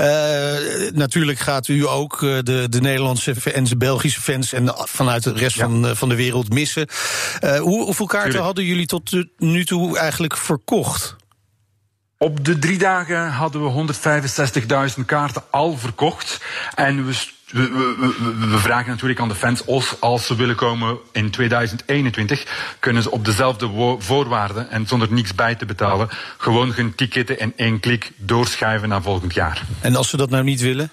C: Uh, natuurlijk gaat u ook de, de Nederlandse en de Belgische fans en vanuit de rest ja. van, van de wereld missen. Uh, hoe, hoeveel kaarten Tuurlijk. hadden jullie tot nu toe eigenlijk verkocht?
H: Op de drie dagen hadden we 165.000 kaarten al verkocht. En we we, vragen natuurlijk aan de fans, als, als ze willen komen in 2021, kunnen ze op dezelfde voorwaarden en zonder niets bij te betalen, gewoon hun ticketten in één klik doorschuiven naar volgend jaar.
C: En als ze dat nou niet willen?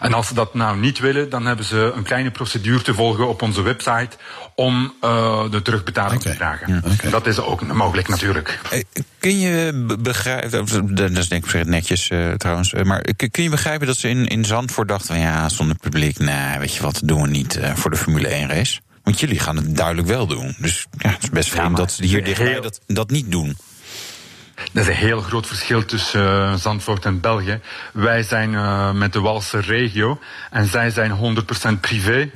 H: En als ze dat nou niet willen, dan hebben ze een kleine procedure te volgen op onze website om uh, de terugbetaling okay. te vragen. Ja, okay. Dat is ook mogelijk natuurlijk.
D: Kun je begrijpen, dat is denk ik netjes uh, trouwens, maar kun je begrijpen dat ze in, in Zandvoort dachten van ja, zonder publiek, nee, weet je wat, doen we niet uh, voor de Formule 1 race? Want jullie gaan het duidelijk wel doen. Dus ja, het is best vreemd ja, dat ze hier dichtbij dat, dat niet doen.
H: Dat is een heel groot verschil tussen uh, Zandvoort en België. Wij zijn uh, met de Walse regio en zij zijn 100% privé.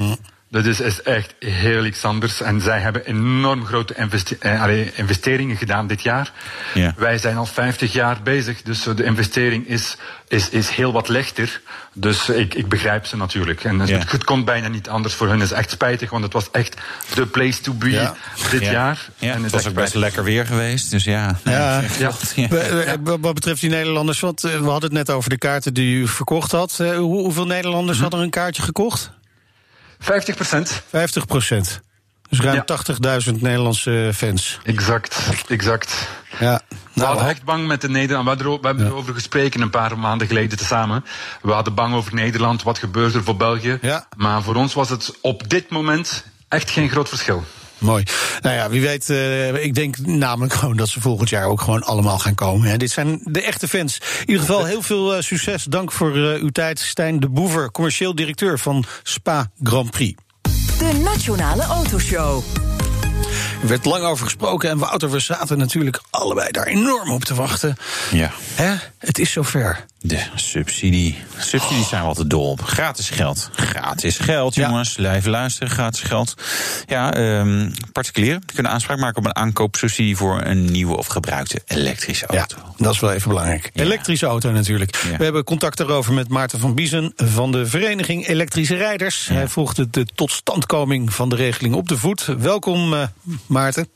H: Dat is, is, echt heel iets anders. En zij hebben enorm grote investe eh, investeringen gedaan dit jaar.
D: Ja.
H: Wij zijn al 50 jaar bezig, dus de investering is, is, is heel wat lichter. Dus ik, ik begrijp ze natuurlijk. En het, ja. het, komt bijna niet anders voor hen. Het is echt spijtig, want het was echt de place to be
D: ja.
H: dit jaar.
D: Ja, en het was ook best lekker weer geweest. Dus ja.
C: ja. Wat betreft die Nederlanders, want we hadden het net over de kaarten die u verkocht had. Hoe, hoeveel Nederlanders hm. hadden een kaartje gekocht?
H: 50 procent.
C: 50 procent. Dus ruim ja. 80.000 Nederlandse fans.
H: Exact, exact.
C: Ja,
H: nou, we hadden echt bang met de Nederland. We, we hebben ja. erover gesproken een paar maanden geleden tezamen. We hadden bang over Nederland. Wat gebeurt er voor België?
C: Ja.
H: Maar voor ons was het op dit moment echt geen groot verschil.
C: Mooi. Nou ja, wie weet, uh, ik denk namelijk gewoon dat ze volgend jaar ook gewoon allemaal gaan komen. Hè. Dit zijn de echte fans. In ieder geval heel veel uh, succes. Dank voor uh, uw tijd, Stijn de Boever, commercieel directeur van Spa Grand Prix.
B: De Nationale Autoshow.
C: Er werd lang over gesproken en Wouter, we zaten natuurlijk allebei daar enorm op te wachten.
D: Ja.
C: Hè? Het is zover.
D: De subsidie. Subsidies zijn we altijd dol op. Gratis geld. Gratis geld, jongens. Ja. Blijf luisteren, gratis geld. Ja, um, particulieren kunnen aanspraak maken op een aankoopsubsidie voor een nieuwe of gebruikte elektrische auto.
C: Ja, dat is wel even belangrijk. Ja. Elektrische auto natuurlijk. Ja. We hebben contact daarover met Maarten van Biezen van de Vereniging Elektrische Rijders. Hij volgt de totstandkoming van de regeling op de voet. Welkom, uh, Maarten.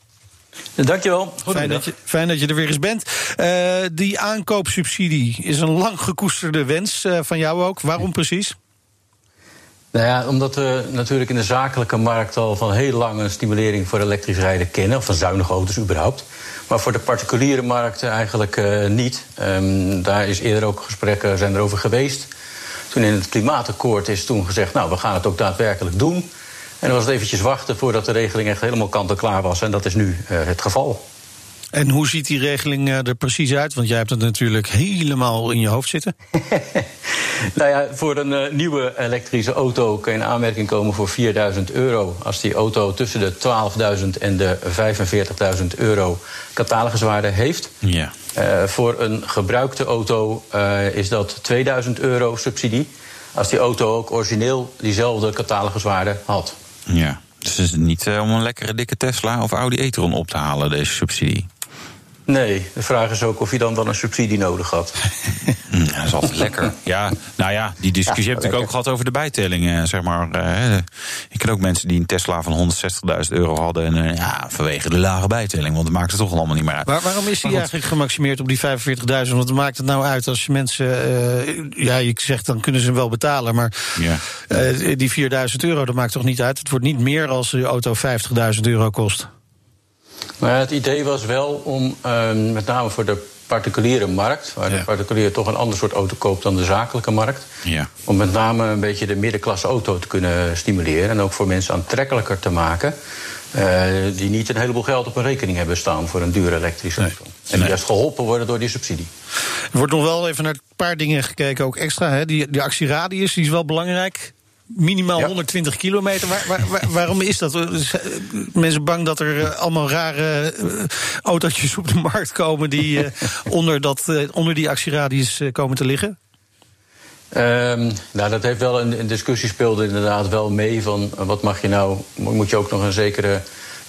I: Dankjewel.
C: Fijn dat, je, fijn dat je er weer eens bent. Uh, die aankoopsubsidie is een lang gekoesterde wens uh, van jou ook. Waarom precies?
I: Nou ja, omdat we natuurlijk in de zakelijke markt al van heel lang een stimulering voor elektrisch rijden kennen, of van zuinige auto's überhaupt. Maar voor de particuliere markt eigenlijk uh, niet. Um, daar is eerder ook gesprekken zijn erover geweest. Toen in het klimaatakkoord is toen gezegd, nou, we gaan het ook daadwerkelijk doen. En dan was het eventjes wachten voordat de regeling echt helemaal kant-en-klaar was. En dat is nu uh, het geval.
C: En hoe ziet die regeling er precies uit? Want jij hebt het natuurlijk helemaal in je hoofd zitten.
I: nou ja, voor een uh, nieuwe elektrische auto kun je in aanmerking komen voor 4000 euro. Als die auto tussen de 12.000 en de 45.000 euro cataloguswaarde heeft.
D: Ja.
I: Uh, voor een gebruikte auto uh, is dat 2000 euro subsidie. Als die auto ook origineel diezelfde cataloguswaarde had.
D: Ja, dus is het niet uh, om een lekkere dikke Tesla of Audi e-tron op te halen, deze subsidie?
I: Nee, de vraag is ook of je dan wel een subsidie nodig had.
D: Dat is altijd lekker. Ja, nou ja, die discussie
I: Ja,
D: heb ik ook gehad over de bijtelling. eh, zeg maar. Eh, ik ken ook mensen die een Tesla van 160.000 euro hadden. En eh, ja, vanwege de lage bijtelling. Want het maakt het toch allemaal niet meer uit.
C: Waar, waarom is die eigenlijk gemaximeerd op die 45.000? Want wat maakt het nou uit als je mensen. eh, ja, je zegt dan kunnen ze hem wel betalen. Maar
D: Ja.
C: eh, die 4.000 euro, dat maakt toch niet uit? Het wordt niet meer als de auto 50.000 euro kost.
I: Maar het idee was wel om, ehm, met name voor de particuliere markt, waar
C: Ja.
I: de particulier toch een ander soort auto koopt dan de zakelijke markt,
D: Ja.
I: om met name een beetje de middenklasse auto te kunnen stimuleren en ook voor mensen aantrekkelijker te maken. eh, die niet een heleboel geld op een rekening hebben staan voor een dure elektrische auto. En die juist geholpen worden door die subsidie.
C: Er wordt nog wel even naar een paar dingen gekeken, ook extra. Hè? Die, die actieradius die is wel belangrijk. Minimaal
I: Ja.
C: 120 kilometer. Waar, waar- waar- waarom is dat? Zijn mensen bang dat er eh, allemaal rare eh, autootjes op de markt komen die eh, onder, dat, eh, onder die actieradius eh, komen te liggen?
I: Ehm, nou, dat heeft wel een, een discussie speelde inderdaad wel mee van eh, wat mag je nou, mo- moet je ook nog een zekere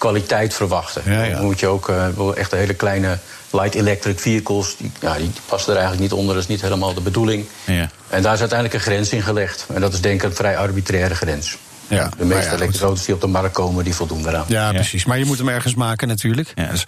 I: kwaliteit verwachten.
C: Ja, ja.
I: Dan Moet je ook eh, wel echt hele kleine light electric vehicles, die, ja, die passen er eigenlijk niet onder, dat is niet helemaal de bedoeling.
D: Ja.
I: En daar is uiteindelijk een grens in gelegd. En dat is denk ik een vrij arbitraire grens.
C: Ja,
I: de
C: maar
I: meeste
C: ja,
I: elektrische auto's die op de markt komen, die voldoen daaraan.
C: Ja, precies. Maar je moet hem ergens maken natuurlijk.
D: Ja, dus,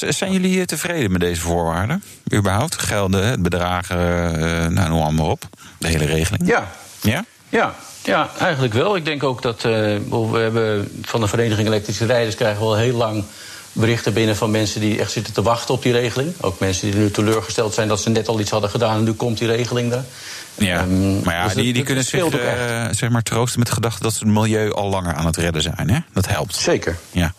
D: is- zijn jullie eh, tevreden met deze voorwaarden? Überhaupt? Gelden, het bedragen, eh, nou, noem allemaal op. De hele regeling.
I: Ja,
D: Ja?
I: Ja, ja, eigenlijk wel. Ik denk ook dat eh, we hebben van de Vereniging Elektrische Rijders krijgen we al heel lang berichten binnen van mensen die echt zitten te wachten op die regeling. Ook mensen die nu teleurgesteld zijn dat ze net al iets hadden gedaan en nu komt die regeling er.
D: Ja,
I: Ehm,
D: maar ja,
I: dus
D: die, die
I: het
D: kunnen zich eh, zeg maar troosten met de gedachte dat ze het milieu al langer aan het redden zijn. Hè? Dat helpt.
I: Zeker.
D: Ja.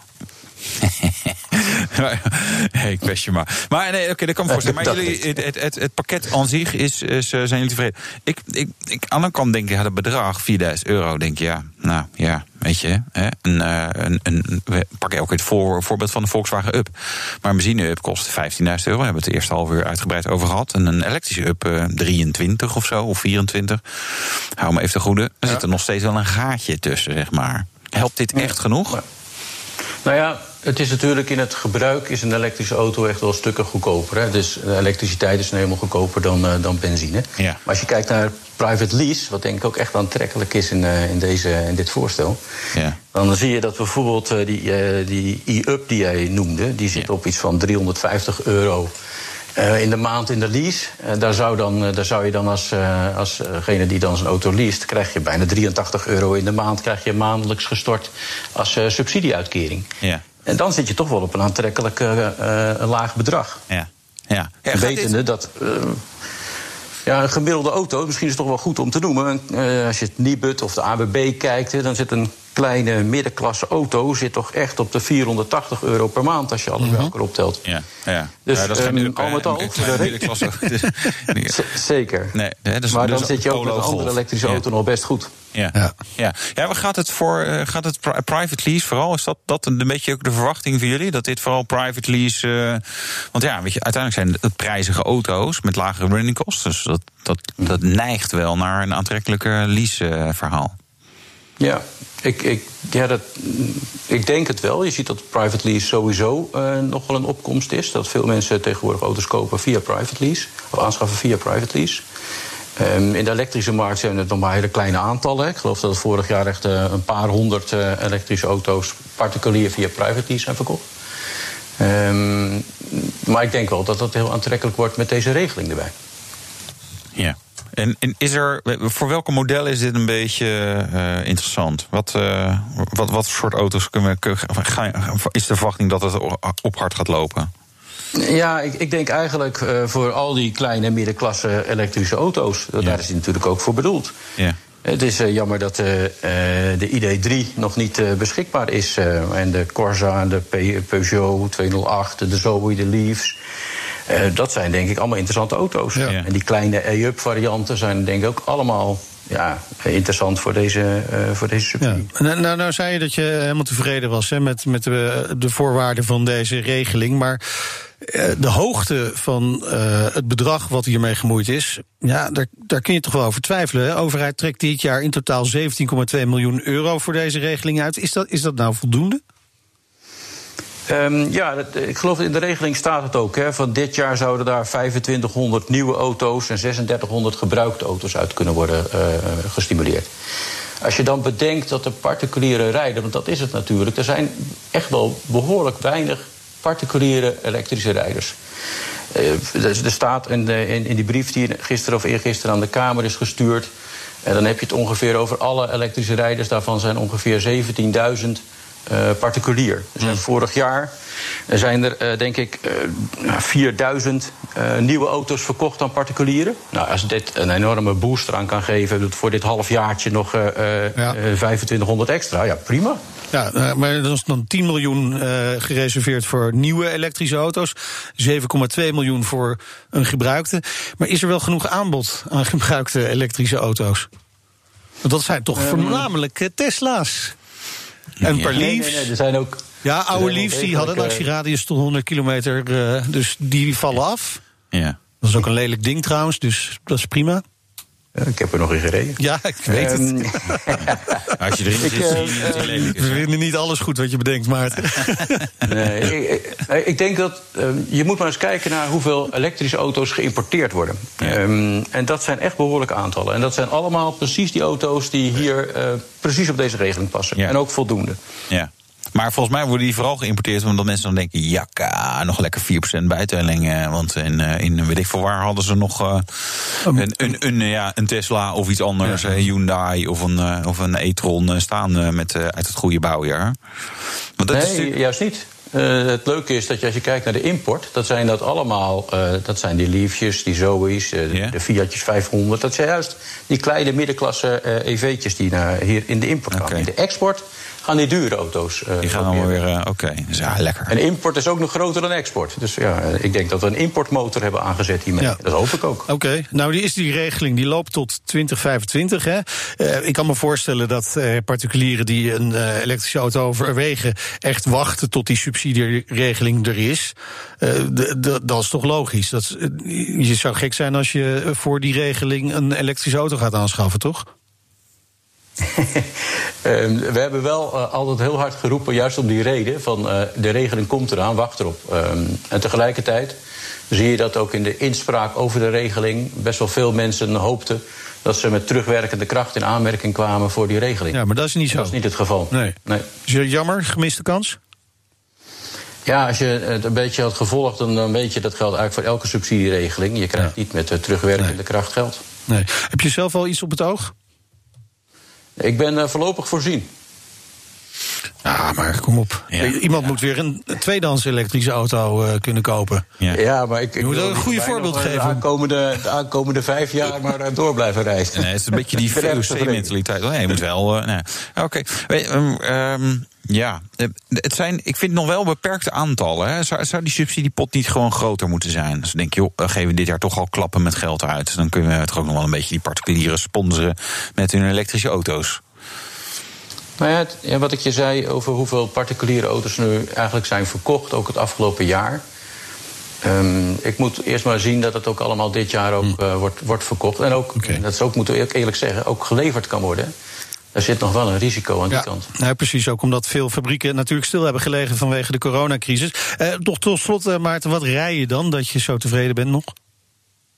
D: hey, ik je maar. Maar nee, oké, dat kan me voorstellen. Maar jullie, het, het, het, pakket aan zich is, is, eh, zijn jullie tevreden? Ik, ik, ik, aan de kant denk ik, ja, dat bedrag, 4000 euro, denk je, ja, nou ja, weet je. Hè, een, eh, een, een, we pakken ook het voor, voorbeeld van de Volkswagen Up. Maar een benzine Up kost 15.000 euro. We hebben het de eerste half uur uitgebreid over gehad. En een elektrische Up eh, 23 of zo, of 24. Hou me even te goede. Er zit er nog steeds wel een gaatje tussen, zeg maar. Helpt dit echt genoeg?
I: Nou ja, het is natuurlijk in het gebruik is een elektrische auto echt wel stukken goedkoper. Hè? Dus de elektriciteit is nu helemaal goedkoper dan, eh, dan benzine.
D: Ja.
I: Maar als je kijkt naar private lease, wat denk ik ook echt aantrekkelijk is in, eh, in, deze, in dit voorstel.
D: Ja.
I: Dan zie je dat bijvoorbeeld eh, die, die e-up die jij noemde, die zit
D: Ja.
I: op iets van 350 euro. in de maand in de lease. Daar, zou dan, daar zou je dan als, alsgene die dan zijn auto leest, krijg je bijna 83 euro in de maand krijg je maandelijks gestort als subsidieuitkering.
D: Ja.
I: En dan zit je toch wel op een aantrekkelijk eh, eh, laag bedrag.
D: Ja. Ja. Ja,
I: Wetende
D: dit-
I: dat. eh, ja, een gemiddelde auto, misschien is het toch wel goed om te noemen. eh, als je het Nibud of de ABB kijkt, dan zit een kleine middenklasse auto zit toch echt op de 480 euro per maand als je alles bij elkaar optelt.
D: Ja, ja.
I: Dus,
D: ja, dat is geen up,
I: al met al,
D: middenklasse. Dus-
I: Z- Zeker.
D: Nee, hè, dat is-
I: maar dan
D: is
I: zit je ook met een andere elektrische
D: Ja.
I: auto nog best goed.
D: Ja.
C: Ja.
D: Ja. Ja. maar gaat het voor eh, gaat het pri- private lease vooral? Is dat, dat een beetje ook de verwachting van jullie? Dat dit vooral private lease. eh, want ja, weet je, uiteindelijk zijn het prijzige auto's met lagere running costs. Dus dat, dat, dat neigt wel naar een aantrekkelijker lease eh, verhaal.
I: Ja, ik, ik, ja dat, ik denk het wel. Je ziet dat private lease sowieso eh, nog wel een opkomst is. Dat veel mensen tegenwoordig auto's kopen via private lease. Of aanschaffen via private lease. Ehm, in de elektrische markt zijn het nog maar hele kleine aantallen. Ik geloof dat het vorig jaar echt eh, een paar honderd eh, elektrische auto's particulier via private lease zijn verkocht. Ehm, maar ik denk wel dat dat heel aantrekkelijk wordt met deze regeling erbij.
D: Ja. En, en is er, voor welke modellen is dit een beetje eh, interessant? Wat, eh, wat, wat voor soort auto's kunnen is de verwachting dat het op hard gaat lopen?
I: Ja, ik, ik denk eigenlijk eh, voor al die kleine middenklasse elektrische auto's.
D: Ja.
I: Daar is die natuurlijk ook voor bedoeld.
D: Ja.
I: Het is jammer dat de ID3 nog niet beschikbaar is. en de Corsa, de Pe- Peugeot 208, de Zoe, de Leafs. Eh, dat zijn denk ik allemaal interessante auto's.
C: Ja.
I: En die kleine E-up varianten zijn denk ik ook allemaal ja, interessant voor deze, eh, voor deze
C: Ja.
I: subsidie.
C: Nou, nou, nou zei je dat je helemaal tevreden was hè, met, met de, de voorwaarden van deze regeling. Maar eh, de hoogte van het bedrag wat hiermee gemoeid is, ja, daar, daar kun je toch wel over twijfelen. Hè? De overheid trekt dit jaar in totaal 17,2 miljoen euro voor deze regeling uit. Is dat, is dat nou voldoende?
I: Ehm, ja, dat, ik geloof in de regeling staat het ook. Hè, van dit jaar zouden daar 2500 nieuwe auto's en 3600 gebruikte auto's uit kunnen worden uh, gestimuleerd. Als je dan bedenkt dat de particuliere rijden, want dat is het natuurlijk, er zijn echt wel behoorlijk weinig particuliere elektrische rijders. Er staat in, de, in, in die brief die gisteren of eergisteren aan de Kamer is gestuurd. En dan heb je het ongeveer over alle elektrische rijders. Daarvan zijn ongeveer 17.000 uh, particulier. Dus mm. vorig jaar zijn er, uh, denk ik, uh, 4000 nieuwe auto's verkocht aan particulieren. Nou, als dit een enorme boost eraan kan geven, voor dit halfjaartje nog ja. 2500 extra, ja, prima.
C: Ja, maar er is dan 10 miljoen gereserveerd voor nieuwe elektrische auto's. 7,2 miljoen voor een gebruikte. Maar is er wel genoeg aanbod aan gebruikte elektrische auto's? Want dat zijn toch um, voornamelijk Tesla's. En per
I: nee, nee, nee, er zijn ook.
C: Ja, oude liefs die hadden een actieradius tot 100 kilometer. Uh, dus die vallen af.
D: Ja.
C: Dat is ook een lelijk ding trouwens, dus dat is prima.
I: Ja, ik heb er nog in gereden.
C: Ja, ik weet um, het.
D: Als je erin zit, zie je het lelijk
C: We vinden niet alles goed wat je bedenkt, Maarten.
I: nee, ik, ik, denk dat um, je moet maar eens kijken naar hoeveel elektrische auto's geïmporteerd worden. Ja. Um, en dat zijn echt behoorlijke aantallen. En dat zijn allemaal precies die auto's die hier uh, precies op deze regeling passen. Ja. En ook voldoende.
D: Ja. Maar volgens mij worden die vooral geïmporteerd omdat mensen dan denken: jakka, nog lekker 4% bijtelling. Want in, in weet ik veel waar hadden ze nog uh, een, een, een, ja, een Tesla of iets anders, ja. Hyundai of een, of een e-tron staan met, uit het goede bouwjaar.
I: Want dat nee, is juist niet. Uh, het leuke is dat je, als je kijkt naar de import, dat zijn dat allemaal, uh, dat zijn die Leafjes, die Zoe's, uh, yeah. de Fiatjes 500. Dat zijn juist die kleine middenklasse EV'tjes die naar, hier in de import gaan. Okay. In de export gaan die dure auto's.
D: Uh, die gaan allemaal weer, uh, oké, okay. dus ja, lekker.
I: En import is ook nog groter dan export. Dus ja, ik denk dat we een importmotor hebben aangezet hiermee. Ja. Dat hoop ik ook.
C: Oké, okay. nou die is die regeling, die loopt tot 2025. Hè? Uh, ik kan me voorstellen dat particulieren die een elektrische auto overwegen... echt wachten tot die subsidieregeling er is. dat is toch logisch? Dat, je zou gek zijn als je voor die regeling een elektrische auto gaat aanschaffen, toch?
I: Um, we hebben wel uh, altijd heel hard geroepen, juist om die reden: van uh, de regeling komt eraan, wacht erop. Um, en tegelijkertijd zie je dat ook in de inspraak over de regeling best wel veel mensen hoopten dat ze met terugwerkende kracht in aanmerking kwamen voor die regeling.
C: Ja, maar dat is niet zo.
I: Dat is niet het geval.
C: Nee. nee. Is het jammer, gemiste kans?
I: Ja, als je het een beetje had gevolgd, dan weet je dat geldt eigenlijk voor elke subsidieregeling. Je krijgt ja. niet met terugwerkende nee. kracht geld.
C: Nee. Heb je zelf al iets op het oog?
I: Ik ben uh, voorlopig voorzien.
C: Ja, maar kom op. Ja, Iemand ja. moet weer een tweedehands elektrische auto uh, kunnen kopen.
I: Ja, ja maar ik,
C: je moet een goede voorbeeld geven. De
I: aankomende, de aankomende vijf jaar maar door blijven reizen.
D: Nee, het is een beetje die VOC-mentaliteit. Oh, nee, je moet wel. Uh, nee. Oké. Okay. Um, um, ja, het zijn, ik vind nog wel beperkte aantallen. Hè. Zou, zou die subsidiepot niet gewoon groter moeten zijn? Dus dan denk je, joh, dan geven we dit jaar toch al klappen met geld uit. Dan kunnen we toch ook nog wel een beetje die particulieren sponsoren met hun elektrische auto's.
I: Nou ja, het, ja, wat ik je zei over hoeveel particuliere auto's nu eigenlijk zijn verkocht, ook het afgelopen jaar. Um, ik moet eerst maar zien dat het ook allemaal dit jaar ook uh, wordt, wordt verkocht. En ook, okay. dat is ook, moeten we eerlijk zeggen, ook geleverd kan worden. Er zit nog wel een risico aan die
C: ja,
I: kant.
C: Nou, precies, ook omdat veel fabrieken natuurlijk stil hebben gelegen vanwege de coronacrisis. Uh, toch tot slot, uh, Maarten, wat rij je dan dat je zo tevreden bent nog?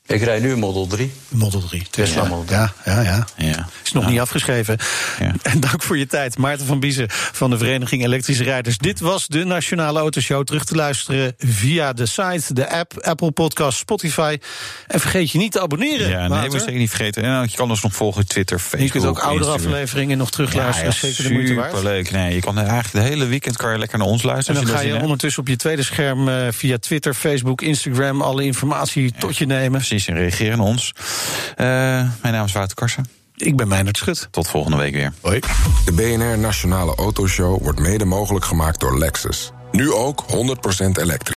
I: Ik rijd nu een Model 3.
C: Model 3.
I: Tesla
C: ja.
I: Model 3.
C: Ja, ja, ja. ja. Is nog ja. niet afgeschreven. Ja. En dank voor je tijd. Maarten van Biezen van de Vereniging Elektrische Rijders. Dit was de Nationale Autoshow. Terug te luisteren via de site, de app, Apple Podcast, Spotify. En vergeet je niet te abonneren.
D: Ja, nee, we zeker niet vergeten. Ja, je kan ons nog volgen Twitter, Facebook.
C: Je kunt ook oudere afleveringen nog terugluisteren. Ja, zeker de moeite waard.
D: Superleuk. Nee, je kan eigenlijk de hele weekend kan je lekker naar ons luisteren.
C: En dan ga je ondertussen op je tweede scherm uh, via Twitter, Facebook, Instagram... alle informatie tot je nemen.
D: Precies, en reageren ons. Uh, mijn naam is Wouter Karsen.
C: Ik ben Meijnerd Schut.
D: Tot volgende week weer.
C: Hoi.
A: De BNR Nationale Autoshow wordt mede mogelijk gemaakt door Lexus. Nu ook 100% elektrisch.